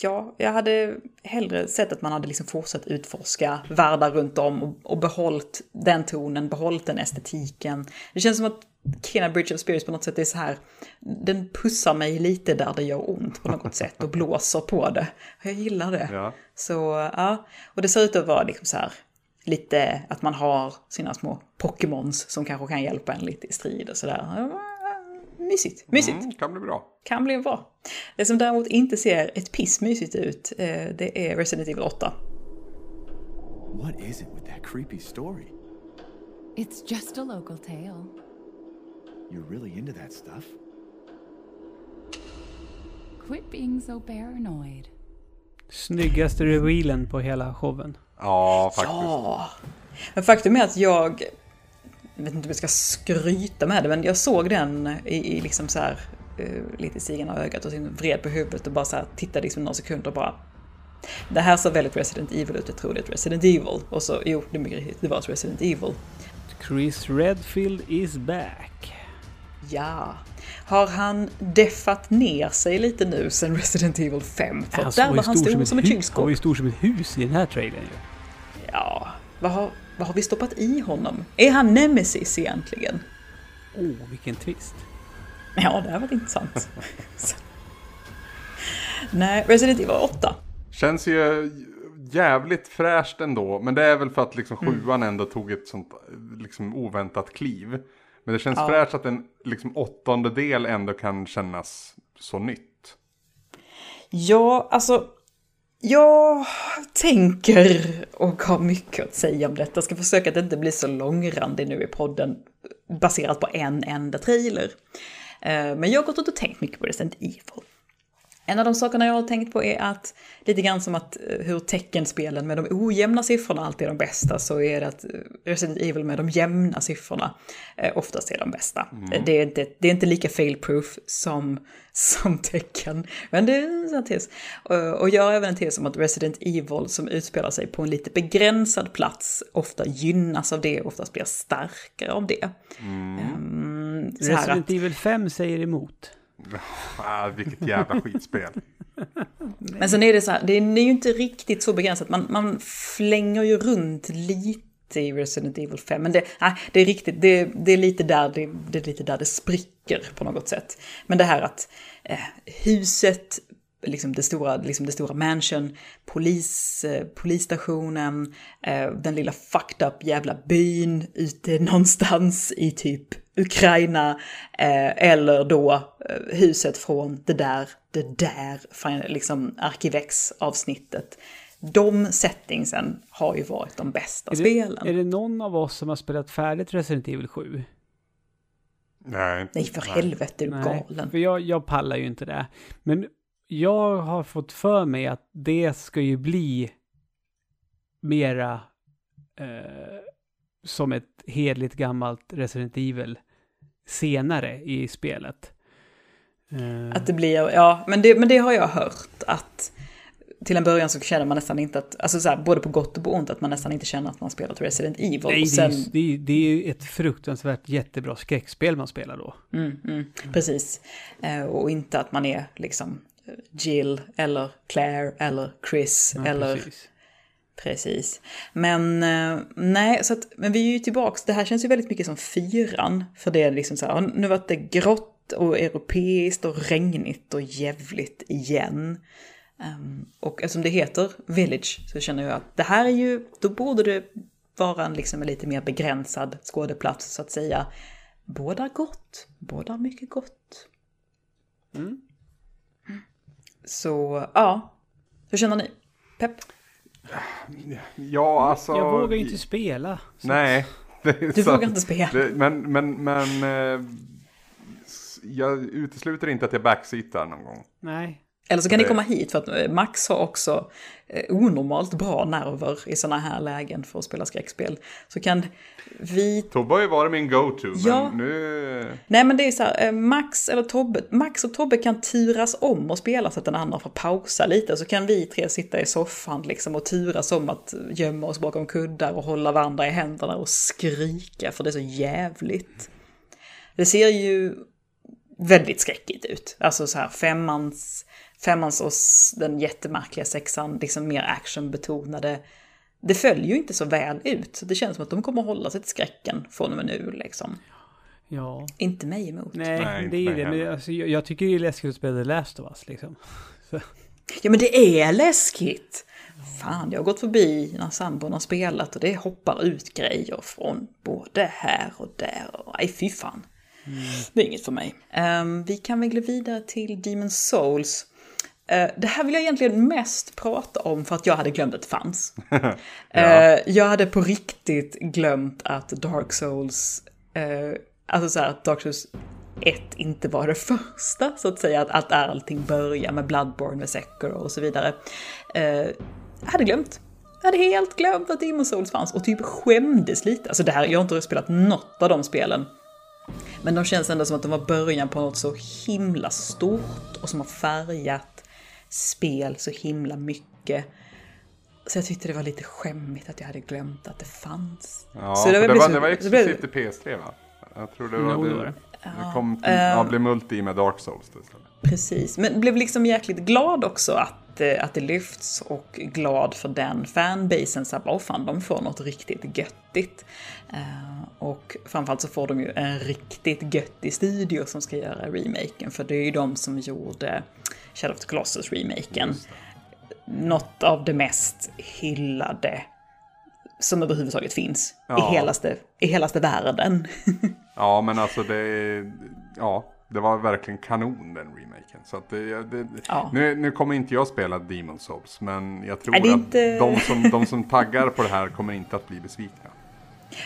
Ja, jag hade hellre sett att man hade liksom fortsatt utforska världar runt om och, och behållit den tonen, behållit den estetiken. Det känns som att Kena Bridge of Spirits på något sätt är så här, den pussar mig lite där det gör ont på något sätt och blåser på det. Jag gillar det. Ja. Så ja, och det ser ut att vara liksom så här lite att man har sina små Pokémons som kanske kan hjälpa en lite i strid och sådär. Mysigt, mysigt. Mm, kan bli bra. Kan bli bra. Det som däremot inte ser ett piss mysigt ut, eh, det är Resident Evil 8. What is it with that creepy story? It's just a local tale. You're really into that stuff? Quit being so paranoid. Snyggaste revealen på hela showen. Ja, faktiskt. Ja. Men faktum är att jag, jag vet inte om jag ska skryta med det, men jag såg den i, i liksom så här, eh, lite i sidan av ögat och vred på huvudet och bara så här tittade liksom några sekunder och bara det här ser väldigt Resident Evil ut, jag tror det är ett Resident Evil. Och så, jo, det mycket det var ett Resident Evil. Chris Redfield is back. Ja. Har han deffat ner sig lite nu sen Resident Evil 5? För Alltså, där var han stor ett som ett kylskåp. Han var ju stor som ett hus i den här trailern ju. Ja, vad har, vad har vi stoppat i honom? Är han Nemesis egentligen? Åh, oh, vilken twist. Ja, det här var intressant. Nej, Resident Evil 8. Känns ju jävligt fräscht ändå. Men det är väl för att liksom Mm. sjuan ändå tog ett sånt liksom oväntat kliv. Men det känns Ja. fräscht att en liksom åttonde del ändå kan kännas så nytt. Ja, alltså. Jag tänker och har mycket att säga om detta. Jag ska försöka att det inte bli så långrandig nu i podden baserat på en enda trailer. Eh, men jag har gått och tänkt mycket på Resident Evil. En av de sakerna jag har tänkt på är att lite grann som att eh, hur teckenspelen med de ojämna siffrorna alltid är de bästa så är det att eh, Resident Evil med de jämna siffrorna eh, oftast är de bästa. Eh, Det, är inte, det är inte lika fail-proof som, (laughs) som tecken. Men det är en sån tes. Och jag har även en tes om att Resident Evil som utspelar sig på en lite begränsad plats ofta gynnas av det och oftast blir starkare av det. Så här Resident att- Evil 5 säger emot. Ah, vilket jävla skitspel. (laughs) Men sen är det så här, det är, ju inte riktigt så begränsat. Man, man flänger ju runt lite i Resident Evil 5. Men det, nej, det är riktigt, det, det, är lite där det, det är lite där det spricker på något sätt. Men det här att eh, huset, liksom det stora, liksom det stora mansion, polis, eh, polisstationen, eh, den lilla fucked up jävla byn ute (laughs) någonstans i typ Ukraina, eh, eller då huset från det där, det där, liksom Arkivex-avsnittet. de settingsen har ju varit de bästa Är spelen. det, är det någon av oss som har spelat färdigt Resident Evil 7? Nej. Nej, för helvete, är du Nej, galen? för jag, jag pallar ju inte det. Men jag har fått för mig att det ska ju bli mera eh, som ett hedligt gammalt Resident Evil senare i spelet. Eh, Att det blir, ja, men det, men det har jag hört att till en början så känner man nästan inte att, alltså så här, både på gott och på ont, att man nästan inte känner att man spelat Resident Evil. nej, sen, det, är, ju- det, är, det är ju ett fruktansvärt jättebra skräckspel man spelar då. mm, mm, precis. Eh, och inte att man är liksom Jill eller Claire eller Chris Ja, eller precis. Precis. Men eh, nej, så att, men vi är ju tillbaks, det här känns ju väldigt mycket som fyran. För det är liksom så här, nu var det grått och europeiskt och regnigt och jävligt igen. Ehm, och eftersom det heter Village så känner jag att det här är ju, då borde det vara en liksom en lite mer begränsad skådeplats så att säga. Båda gott, båda mycket gott. Mm. Så ja, hur känner ni? Pepp? Ja, alltså... Jag vågar ju inte spela. så- Nej. (laughs) Du vågar inte spela. Det, men, men, men... eh, jag utesluter inte att jag backseatar någon gång. Nej. Eller så kan ni komma hit för att eh, Max har också eh, onormalt bra nerver i sådana här lägen för att spela skräckspel. Så kan vi... Tobbe har ju varit min go-to, men Ja. nu... Nej men det är så här, eh, Max eller Tobbe, Max och Tobbe kan turas om och spela så att den andra får pausa lite. Så kan vi tre sitta i soffan liksom och turas om att gömma oss bakom kuddar och hålla varandra i händerna och skrika för det är så jävligt. Det ser ju väldigt skräckigt ut. Alltså så här femmans, femmans och den jättemärkliga sexan, liksom mer actionbetonade. Det följer ju inte så väl ut. Så det känns som att de kommer hålla sig till skräcken från och med nu liksom. Ja. Inte mig emot. Nej, Nej, det är det. Men alltså, jag, jag tycker det är läskigt att spela The Last of Us liksom. (laughs) Så, Ja men det är läskigt! Fan, jag har gått förbi när sambon har spelat och det hoppar ut grejer från både här och där. Och, nej, fy fan. Det är inget för mig. Ehm, vi kan väl gå vidare till Demon Souls. Eh, det här vill jag egentligen mest prata om för att jag hade glömt att det fanns. (laughs) Eh, jag hade på riktigt glömt att Dark Souls, eh, alltså så här att Dark Souls 1 inte var det (laughs) första, så att säga, att, att allting börjar med Bloodborne, med Sekiro och så vidare. Jag hade glömt. Jag hade helt glömt att Demon Souls fanns och typ skämdes lite. Alltså det här, jag har inte spelat något av de spelen. Men de känns ändå som att de var början på något så himla stort och som har färgat spel så himla mycket. Så jag tyckte det var lite skämmigt att jag hade glömt att det fanns. Ja, så det, var, så- det var så blev- exklusivt till PS3 va? Jag tror det var Jo, det det. var det. Det kom till, ja, blev multi med Dark Souls istället. Precis, men blev liksom jäkligt glad också att, eh, att det lyfts och glad för den fanbasen. Så här, fan, de får något riktigt göttigt. Eh, och framförallt så får de ju en riktigt göttig studio som ska göra remaken. För det är ju de som gjorde Shadow of the Colossus-remaken. Något av det mest hyllade som överhuvudtaget finns Ja. i, helaste, i helaste världen. (laughs) Ja, men alltså det... Ja, det var verkligen kanon den remaken. Så att det, det, Ja. nu, nu kommer inte jag spela Demon Souls, men jag tror att inte- de, som, de som taggar på det här kommer inte att bli besvikna.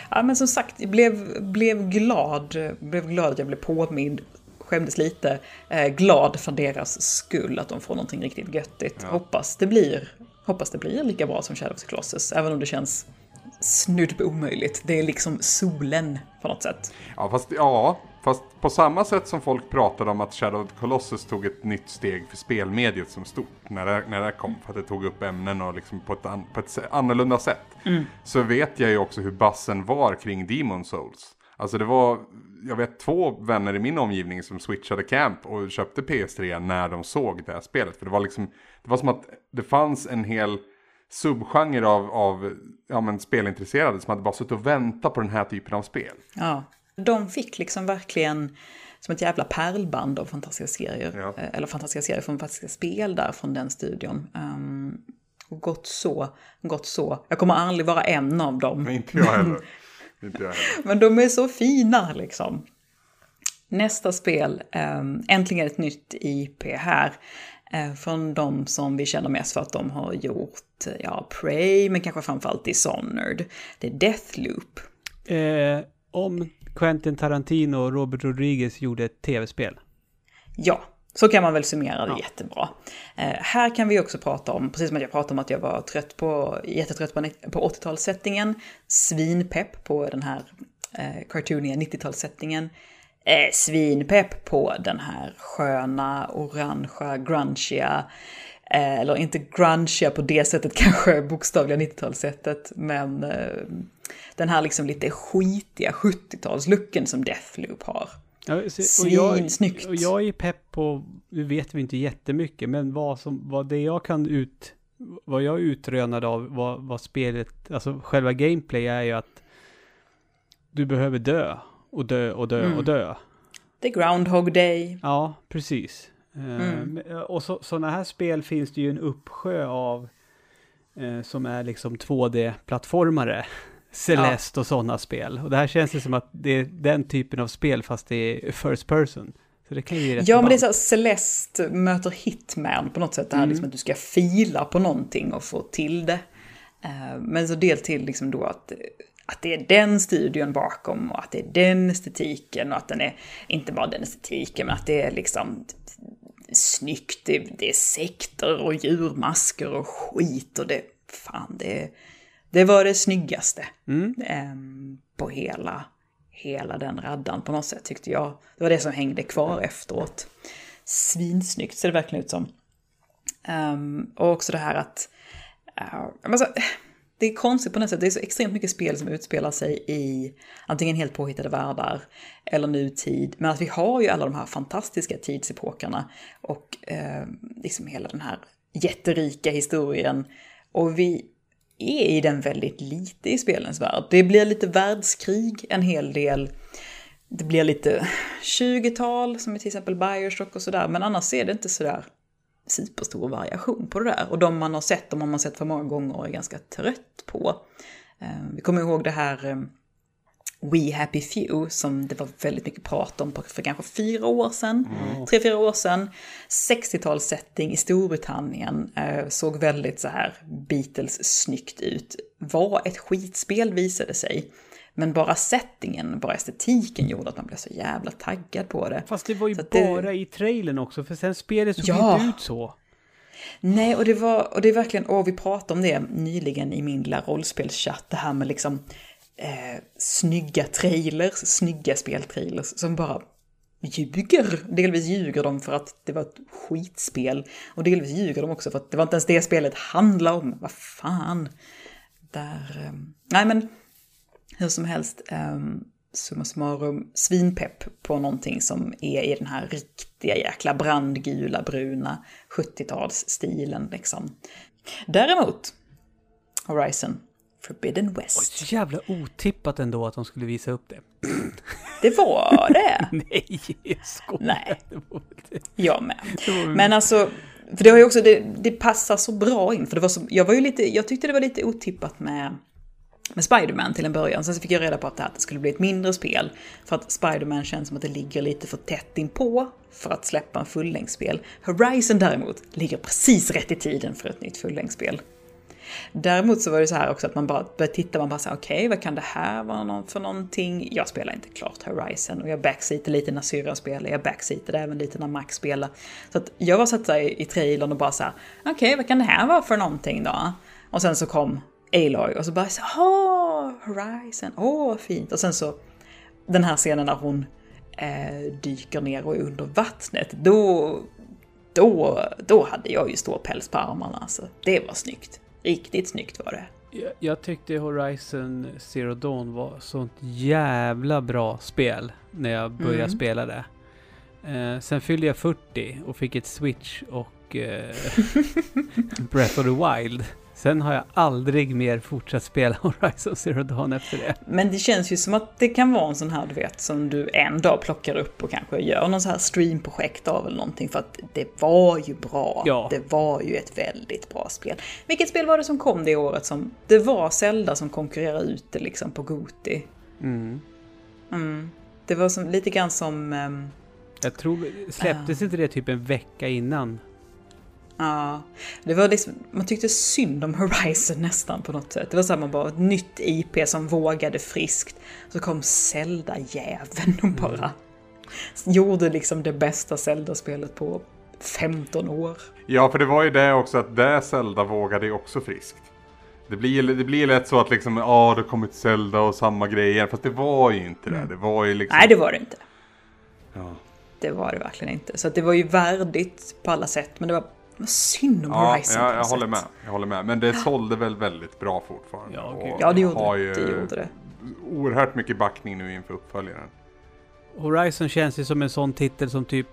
Ja men som sagt, jag blev, blev glad. Blev glad att jag blev påmind. Skämdes lite. Eh, glad för deras skull att de får någonting riktigt göttigt. Hoppas det blir Hoppas det blir lika bra som Shadow of the Colossus, även om det känns snudd på omöjligt. Det är liksom solen på något sätt. Ja, fast, ja, fast på samma sätt som folk pratade om att Shadow of the Colossus tog ett nytt steg för spelmediet som stort när det, när det kom. För att det tog upp ämnen och liksom på, ett an, på ett annorlunda sätt. Så vet jag ju också hur bassen var kring Demon Souls. Alltså det var, jag vet två vänner i min omgivning som switchade camp och köpte PS3 när de såg det här spelet. För det var liksom, det var som att det fanns en hel subgenre av, av ja, men spelintresserade som hade bara suttit och väntat på den här typen av spel. Ja. De fick liksom verkligen som ett jävla pärlband av fantastiska serier. Ja. Eh, Eller fantastiska serier från fantastiska spel där från den studion. Um, och gott så, gott så. Jag kommer aldrig vara en av dem. Men inte jag heller. (laughs) inte jag heller. Men de är så fina liksom. Nästa spel, um, äntligen ett nytt IP här. Eh, från de som vi känner mest för att de har gjort, ja, Prey, men kanske framförallt Dishonored. Det är Deathloop. Eh, om Quentin Tarantino och Robert Rodriguez gjorde ett tv-spel. Ja, så kan man väl summera det Ja. jättebra. Eh, här kan vi också prata om, precis som jag pratade om att jag var trött på, jättetrött på, på 80-talssättningen, svinpepp på den här eh, cartooniga 90-talssättningen, eh, svinpepp på den här sköna, orangea, grungiga, eller inte grungiga på det sättet (laughs) kanske, bokstavliga 90-talssättet, men eh, den här liksom lite skitiga 70-talslooken som Deathloop har. Ja, jag, Svinsnyggt. och jag är pepp på, nu vet vi inte jättemycket, men vad, som, vad det jag kan ut, vad jag utrönade av vad, vad spelet, alltså själva gameplay är ju att du behöver dö och dö och dö Mm. och dö. The Groundhog Day. Ja, precis. Eh, Mm. men- Och så, sådana här spel finns det ju en uppsjö av eh, som är liksom 2D-plattformare. (laughs) Celeste och sådana spel. Och det här känns det som att det är den typen av spel fast det är first person. Så det kan ju rätt Ja, men det är så här, Celeste möter Hitman på något sätt. Det här Mm. liksom att du ska fila på någonting och få till det. Eh, Men så del till liksom då att, att det är den studion bakom och att det är den estetiken och att den är inte bara den estetiken men att det är liksom snyggt, det, det är sekter och djurmasker och skit och det, fan det, det var det snyggaste em, på hela, hela den raddan på något sätt tyckte jag. Det var det som hängde kvar efteråt. Svinsnyggt ser det verkligen ut som. Ehm, och också det här att... Uh, alltså, det är konstigt på något sätt, det är så extremt mycket spel som utspelar sig i antingen helt påhittade världar eller nutid. Men att vi har ju alla de här fantastiska tidsepokerna och eh, liksom hela den här jätterika historien. Och vi är i den väldigt lite i spelens värld. Det blir lite världskrig, en hel del. Det blir lite 20-tal, som i till exempel Bioshock och sådär. Men annars är det inte sådär superstor variation på det där. Och de man har sett, de har man sett för många gånger och är ganska trött på. Eh, Vi kommer ihåg det här eh, We Happy Few som det var väldigt mycket prat om för kanske fyra år sedan. Tre, fyra år sedan. 60-talssetting i Storbritannien. eh, Såg väldigt så här Beatles snyggt ut. Var ett skitspel visade sig. Men bara settingen, bara estetiken gjorde att man blev så jävla taggad på det. Fast det var ju att det- bara i trailern också, för sen spelet såg Ja. inte ut så. Nej, och det var, och det är verkligen, och vi pratade om det nyligen i min lilla rollspelschatt, det här med liksom eh, snygga trailers, snygga speltrailers som bara ljuger. Delvis ljuger de för att det var ett skitspel och delvis ljuger de också för att det var inte ens det spelet handlar om. Vad fan. Där, eh, nej men hur som helst, um, summa summarum, svinpepp på någonting som är i den här riktiga jäkla brandgula, bruna 70-talsstilen liksom. Däremot, Horizon Forbidden West. Så jävla otippat ändå att de skulle visa upp det. (sniffs) Det var det. (laughs) Nej, jag skojar. Nej. Jag med. Men alltså, för det har ju också, det, det passar så bra in. För det var så, jag var ju lite, jag tyckte det var lite otippat med, med Spider-Man till en början. Sen så fick jag reda på att det, här, att det skulle bli ett mindre spel. För att Spider-Man känns som att det ligger lite för tätt inpå för att släppa en fullängdsspel. Horizon däremot ligger precis rätt i tiden för ett nytt fullängdsspel. Däremot så var det så här också att man bara började titta, man bara såhär okej okej, vad kan det här vara för någonting? Jag spelar inte klart Horizon och jag backseater lite när syrran spelar, jag backseatade även lite när Max spelar. Så att jag var satt i, i trailern och bara så här, okej, vad kan det här vara för någonting då? Och sen så kom Aloy och så bara så åh, Horizon, åh, vad fint. Och sen så den här scenen när hon eh, dyker ner och är under vattnet, då, då, då hade jag ju stor päls på armarna. Alltså. Det var snyggt. Riktigt snyggt var det. Jag, jag tyckte Horizon Zero Dawn var sånt jävla bra spel när jag började Mm. spela det. Eh, sen fyllde jag 40 och fick ett Switch och eh, (laughs) Breath of the Wild. Sen har jag aldrig mer fortsatt spela (laughs) Horizon Zero Dawn efter det. Men det känns ju som att det kan vara en sån här, du vet, som du en dag plockar upp och kanske gör någon sån här streamprojekt av eller någonting. För att det var ju bra. Ja. Det var ju ett väldigt bra spel. Vilket spel var det som kom det året som... Det var Zelda som konkurrerade ut det liksom på Goti. Mm. Mm. Det var som, lite grann som... ehm, Jag tror, släpptes inte det typ en vecka innan Ja, det var liksom, man tyckte synd om Horizon nästan på något sätt. Det var så här, man bara ett nytt IP som vågade friskt. Så kom Zelda-jäveln och bara gjorde liksom det bästa Zelda-spelet på 15 år. Ja, för det var ju det också att det Zelda vågade ju också friskt. Det blir, det blir lätt så att liksom, ja det har kommit Zelda och samma grejer. Fast det var ju inte det. Det var ju liksom... Nej, det var det inte. Ja. Det var det verkligen inte. Så det var ju värdigt på alla sätt. Men det var synd om Ja, Horizon jag, på jag något håller med. Jag håller med. Men det sålde väl väldigt bra fortfarande. Ja, gud. Ja, det gjorde har det. ju Det gjorde det. oerhört mycket backning nu inför uppföljaren. Horizon känns ju som en sån titel som typ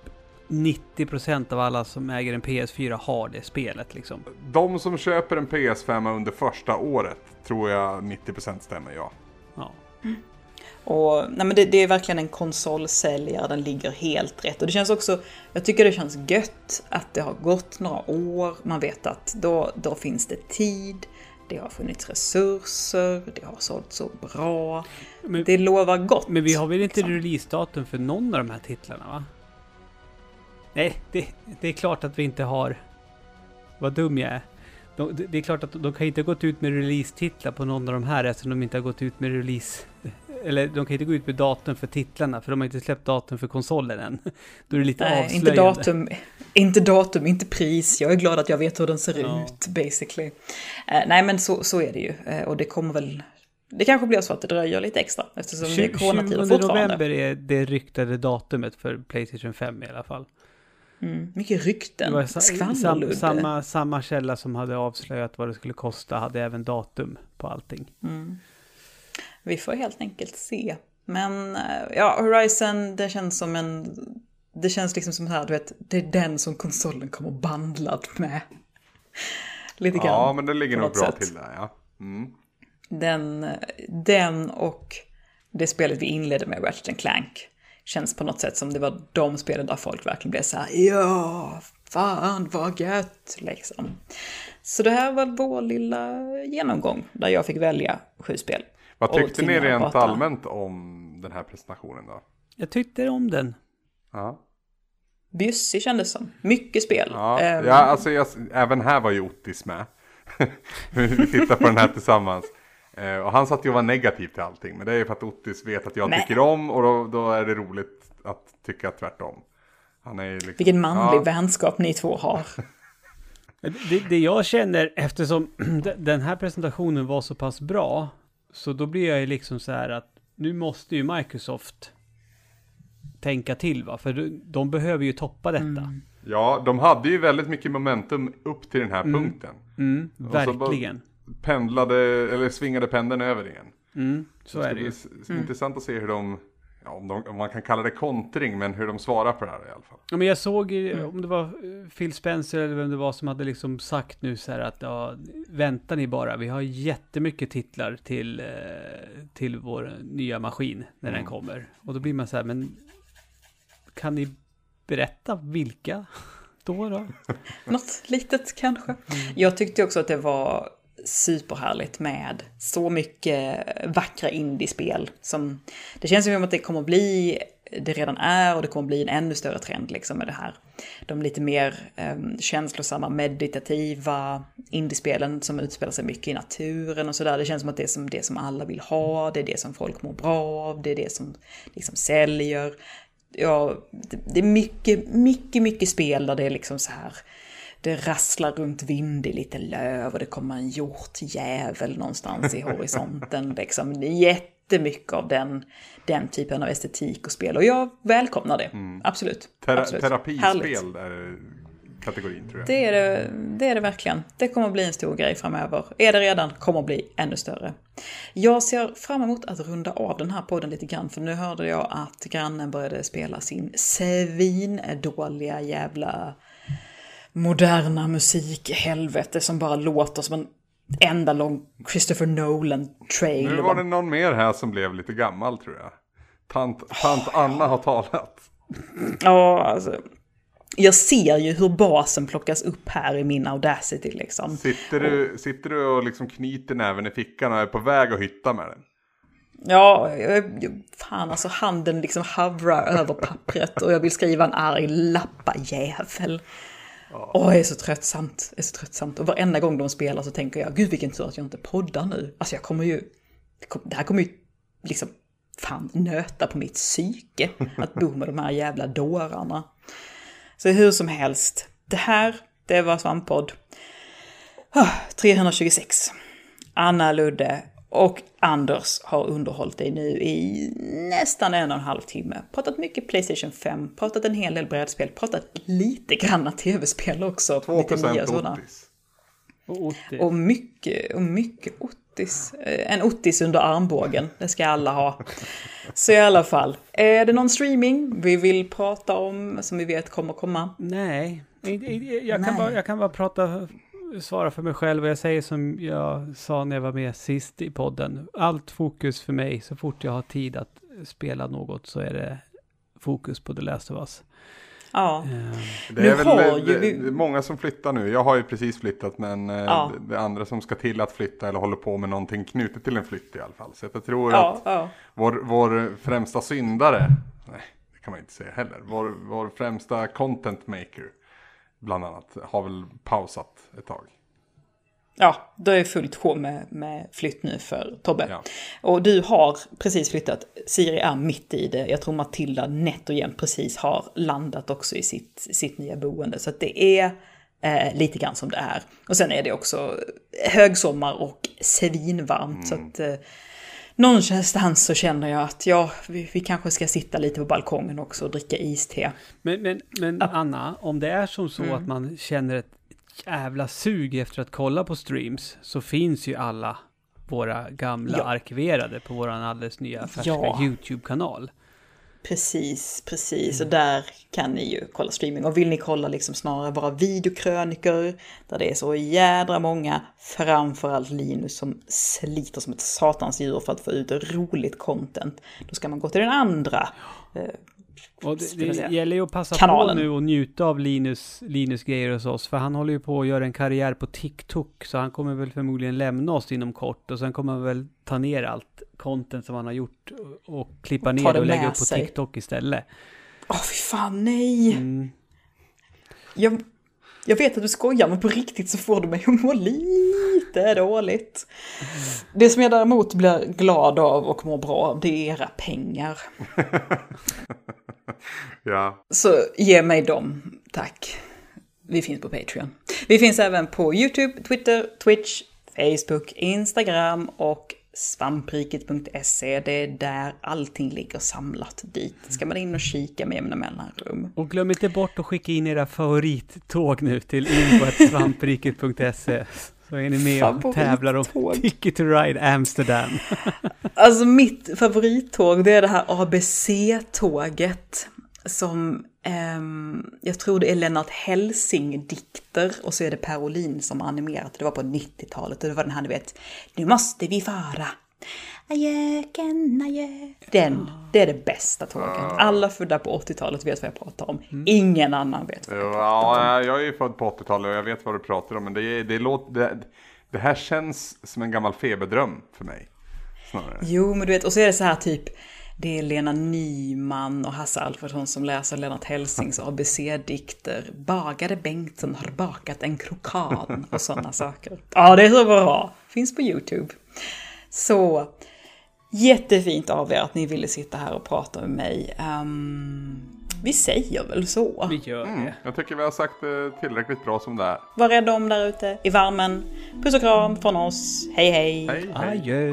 90% av alla som äger en PS4 har det spelet liksom. De som köper en PS5 under första året tror jag 90% stämmer ja. Ja. Och, nej men det, det är verkligen en konsolsäljare, den ligger helt rätt. Och det känns också, jag tycker det känns gött att det har gått några år, man vet att då, då finns det tid, det har funnits resurser, det har sålt så bra. Men- det lovar gott. Men vi har väl inte liksom. releasedatum för någon av de här titlarna va? Nej, det, det är klart att vi inte har... Vad dum jag är. De, det är klart att de kan inte ha gått ut med release-titlar på någon av de här eftersom de inte har gått ut med release... Eller de kan inte gå ut med datum för titlarna för de har inte släppt datum för konsolen än. (laughs) Då är det lite Nej, avslöjande. inte datum, inte datum, inte pris. Jag är glad att jag vet hur den ser Ja. ut, basically. Eh, nej, men så, så är det ju. Eh, och det kommer väl... Det kanske blir så att det dröjer lite extra eftersom det är coronatider 20 fortfarande. november är det ryktade datumet för Playstation 5 i alla fall. Mm, mycket rykten, skvallerludd. sam, samma, samma källa som hade avslöjat vad det skulle kosta hade även datum på allting. Vi får helt enkelt se. Men eh, ja, Horizon, det känns som en... Det känns liksom som så här, du vet, det är den som konsolen kommer bandlad med. (laughs) Lite grann. Ja, men det ligger nog bra sätt. till där ja. Mm. Den, den och det spelet vi inledde med, Ratchet Clank, känns på något sätt som det var de spelen där folk verkligen blev så här, ja, fan vad gött, liksom. Så det här var vår lilla genomgång, där jag fick välja sju spel. Vad tyckte ni rent pratar. allmänt om den här presentationen då? Jag tyckte om den. Ja, Bjussig kändes som. Mycket spel. ja, Ehm, ja alltså jag, även här var ju Ottis med. (laughs) Vi tittar på den här tillsammans. Eh, och han satt ju och var negativ till allting. Men det är ju för att Ottis vet att jag Nej. tycker om och då, då är det roligt att tycka tvärtom. Han är liksom, Vilken manlig ja, vänskap ni två har. Det, det jag känner, eftersom de- (clears throat) den här presentationen var så pass bra, så då blir jag ju liksom så här att nu måste ju Microsoft tänka till va, för de, behöver ju toppa detta. ja, de hade ju väldigt mycket momentum upp till den här punkten. Mm, Och så bara verkligen. Pendlade, eller svingade pendeln över igen. Mm, så det är det ju. s- intressant att se hur de, ja, om, de, om man kan kalla det kontring, men hur de svarar på det här i alla fall. Ja, men jag såg, eh, om det var eh, Phil Spencer eller vem det var som hade liksom sagt nu så här att ja, vänta ni bara, vi har jättemycket titlar till, eh, till vår nya maskin när den kommer. Och då blir man så här, men kan ni berätta vilka då då? (laughs) Något litet kanske. Jag tyckte också att det var superhärligt med så mycket vackra indiespel. Som, det känns som att det kommer att bli, det redan är och det kommer att bli en ännu större trend liksom med det här. De lite mer eh, känslosamma, meditativa indiespelen som utspelar sig mycket i naturen och sådär. Det känns som att det är som, det som alla vill ha, det är det som folk mår bra av, det är det som liksom säljer. Ja, det, det är mycket, mycket, mycket spel där det är liksom så här. Det rasslar runt vind i lite löv och det kommer en hjortjävel någonstans i horisonten. (laughs) Liksom. Jättemycket av den, den typen av estetik och spel. Och jag välkomnar det. Absolut. Tera, Absolut. Härligt. terapispel är kategorin tror jag. Det är det, det är det verkligen. Det kommer att bli en stor grej framöver. Är det redan, kommer att bli ännu större. Jag ser fram emot att runda av den här podden lite grann, för nu hörde jag att grannen började spela sin svindåliga jävla moderna musik helvete som bara låter som en enda lång Christopher Nolan-trail. Nu var det någon mer här som blev lite gammal tror jag. Tant, tant Anna har talat. Ja, alltså. Jag ser ju hur basen plockas upp här i min Audacity liksom. Sitter du, sitter du och liksom knyter näven i fickan och är på väg att hitta med den? Ja, jag- fan alltså handen liksom hovrar över pappret och jag vill skriva en arg lappajävel. Åh, det är så tröttsamt. Det är så tröttsamt. Och varenda gång de spelar så tänker jag, gud vilken tur att jag inte poddar nu. Alltså jag kommer ju, det här kommer ju liksom fan nöta på mitt psyke. Att bo med de här jävla dårarna. Så hur som helst, det här, det var Svamppodd. 326. Ah, Anna Ludde och Anders har underhållit dig nu i nästan en och en halv timme. Pratat mycket Playstation 5, pratat en hel del brädspel, pratat lite granna tv-spel också. 2% nya sådana. Ottis. Och Otti. Och mycket, och mycket Ottis. Eh, En Ottis under armbågen, det ska alla ha. Så i alla fall, är det någon streaming vi vill prata om som vi vet kommer komma? Nej, jag kan, Nej. bara, jag kan bara prata, svara för mig själv och jag säger som jag sa när jag var med sist i podden. Allt fokus för mig, så fort jag har tid att spela något så är det fokus på The Last of Us. Ja, Eh, Det är väl det, det är många som flyttar nu. Jag har ju precis flyttat men eh, Ja. det, det är andra som ska till att flytta eller håller på med någonting knutet till en flytt i alla fall. Så jag tror ja, att ja. vår, vår främsta syndare, nej det kan man inte säga heller, vår, vår främsta content maker bland annat har väl pausat ett tag. Ja, då är fullt sjå med, med flytt nu för Tobbe. Ja. Och du har precis flyttat, Siri är mitt i det. Jag tror Matilda nätt och jämnt precis har landat också i sitt, sitt nya boende. Så det är eh, lite grann som det är. Och sen är det också högsommar och svinvarmt. Så att eh, någonstans så känner jag att ja, vi, vi kanske ska sitta lite på balkongen också och dricka iste. Men, men, men Anna, om det är som så Mm. att man känner ett jävla sug efter att kolla på streams så finns ju alla våra gamla Ja. arkiverade på våran alldeles nya färska Ja. YouTube-kanal. Precis, precis. Och där kan ni ju kolla streaming. Och vill ni kolla liksom snarare våra videokrönikor, där det är så jädra många, framförallt Linus som sliter som ett satans djur för att få ut roligt content, då ska man gå till den andra. eh, Och det, det gäller ju att passa kanalen. på nu och njuta av Linus, Linus grejer hos oss. För han håller ju på att göra en karriär på TikTok. Så han kommer väl förmodligen lämna oss inom kort. Och sen kommer han väl ta ner allt content som han har gjort. Och, och klippa Och ner det och lägga upp på sig. TikTok istället. Åh fy fan nej! Mm. Jag, jag vet att du skojar men på riktigt så får du mig att må lite dåligt. Det som jag däremot blir glad av och mår bra av det är era pengar. (laughs) (laughs) Ja, Så ge mig dem, tack. Vi finns på Patreon. Vi finns även på YouTube, Twitter, Twitch, Facebook, Instagram och svampriket.se. Det är där allting ligger samlat dit. Ska man in och kika med jämna mellanrum. Och glöm inte bort att skicka in era favorittåg nu till info.svampriket.se. Så är ni med och tävlar om. Ticket to Ride Amsterdam. (laughs) Alltså mitt favorittåg det är det här ABC-tåget. Som ehm, jag tror det är Lennart Hellsing-dikter och så är det Per Olin som animerat. Det var på 90-talet och det var den här ni vet. Nu måste vi fara. Ajöken, adjö. Den, det är det bästa tåget. Alla födda på 80-talet vet vad jag pratar om. Ingen annan vet vad jag pratar om. ja jag är ju född på 80-talet och jag vet vad du pratar om. Men det, är- det, låter, det, det här känns som en gammal feberdröm för mig. Snarare. Jo, men du vet, och så är det så här typ, det är Lena Nyman och Hasse Alfredsson som läser Lennart Hellsings ABC-dikter. (laughs) Bagare Bengtsson har bakat en krokan och sådana saker. Ja, det är så bra. Finns på YouTube. Så jättefint av er att ni ville sitta här och prata med mig. Ehm, vi säger väl så. Vi gör det. Jag tycker vi har sagt det tillräckligt bra som det är. Var rädda om där ute i värmen. Puss och kram från oss. Hej hej! Hej, hej. Adjö.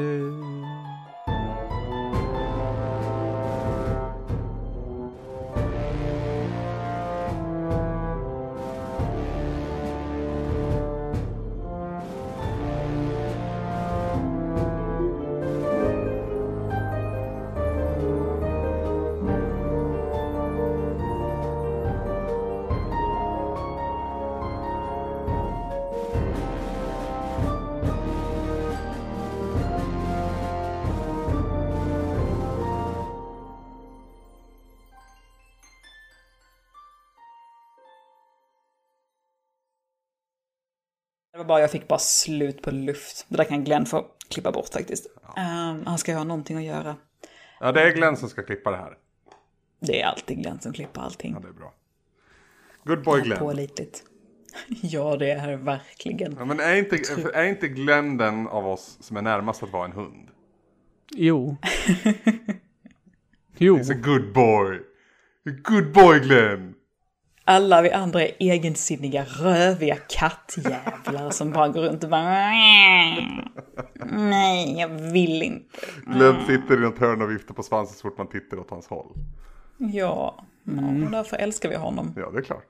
Jag fick bara slut på luft. Det där kan Glenn få klippa bort faktiskt. Ehm, han ska ju ha någonting att göra. Ja, det är Glenn som ska klippa det här. Det är alltid Glenn som klipper allting. Ja, det är bra. Good boy Glenn. Pålitligt. (laughs) Ja, det är verkligen. Ja, men är inte, är inte Glenn den av oss som är närmast att vara en hund? Jo. (laughs) jo. He's a good boy. A good boy Glenn. Alla vi andra är egensinniga, röviga kattjävlar som bara går runt och bara... Nej, jag vill inte. Glenn sitter i något hörn och viftar på svansen så fort man tittar åt hans håll. Ja, ja och därför älskar vi honom. Ja, det är klart.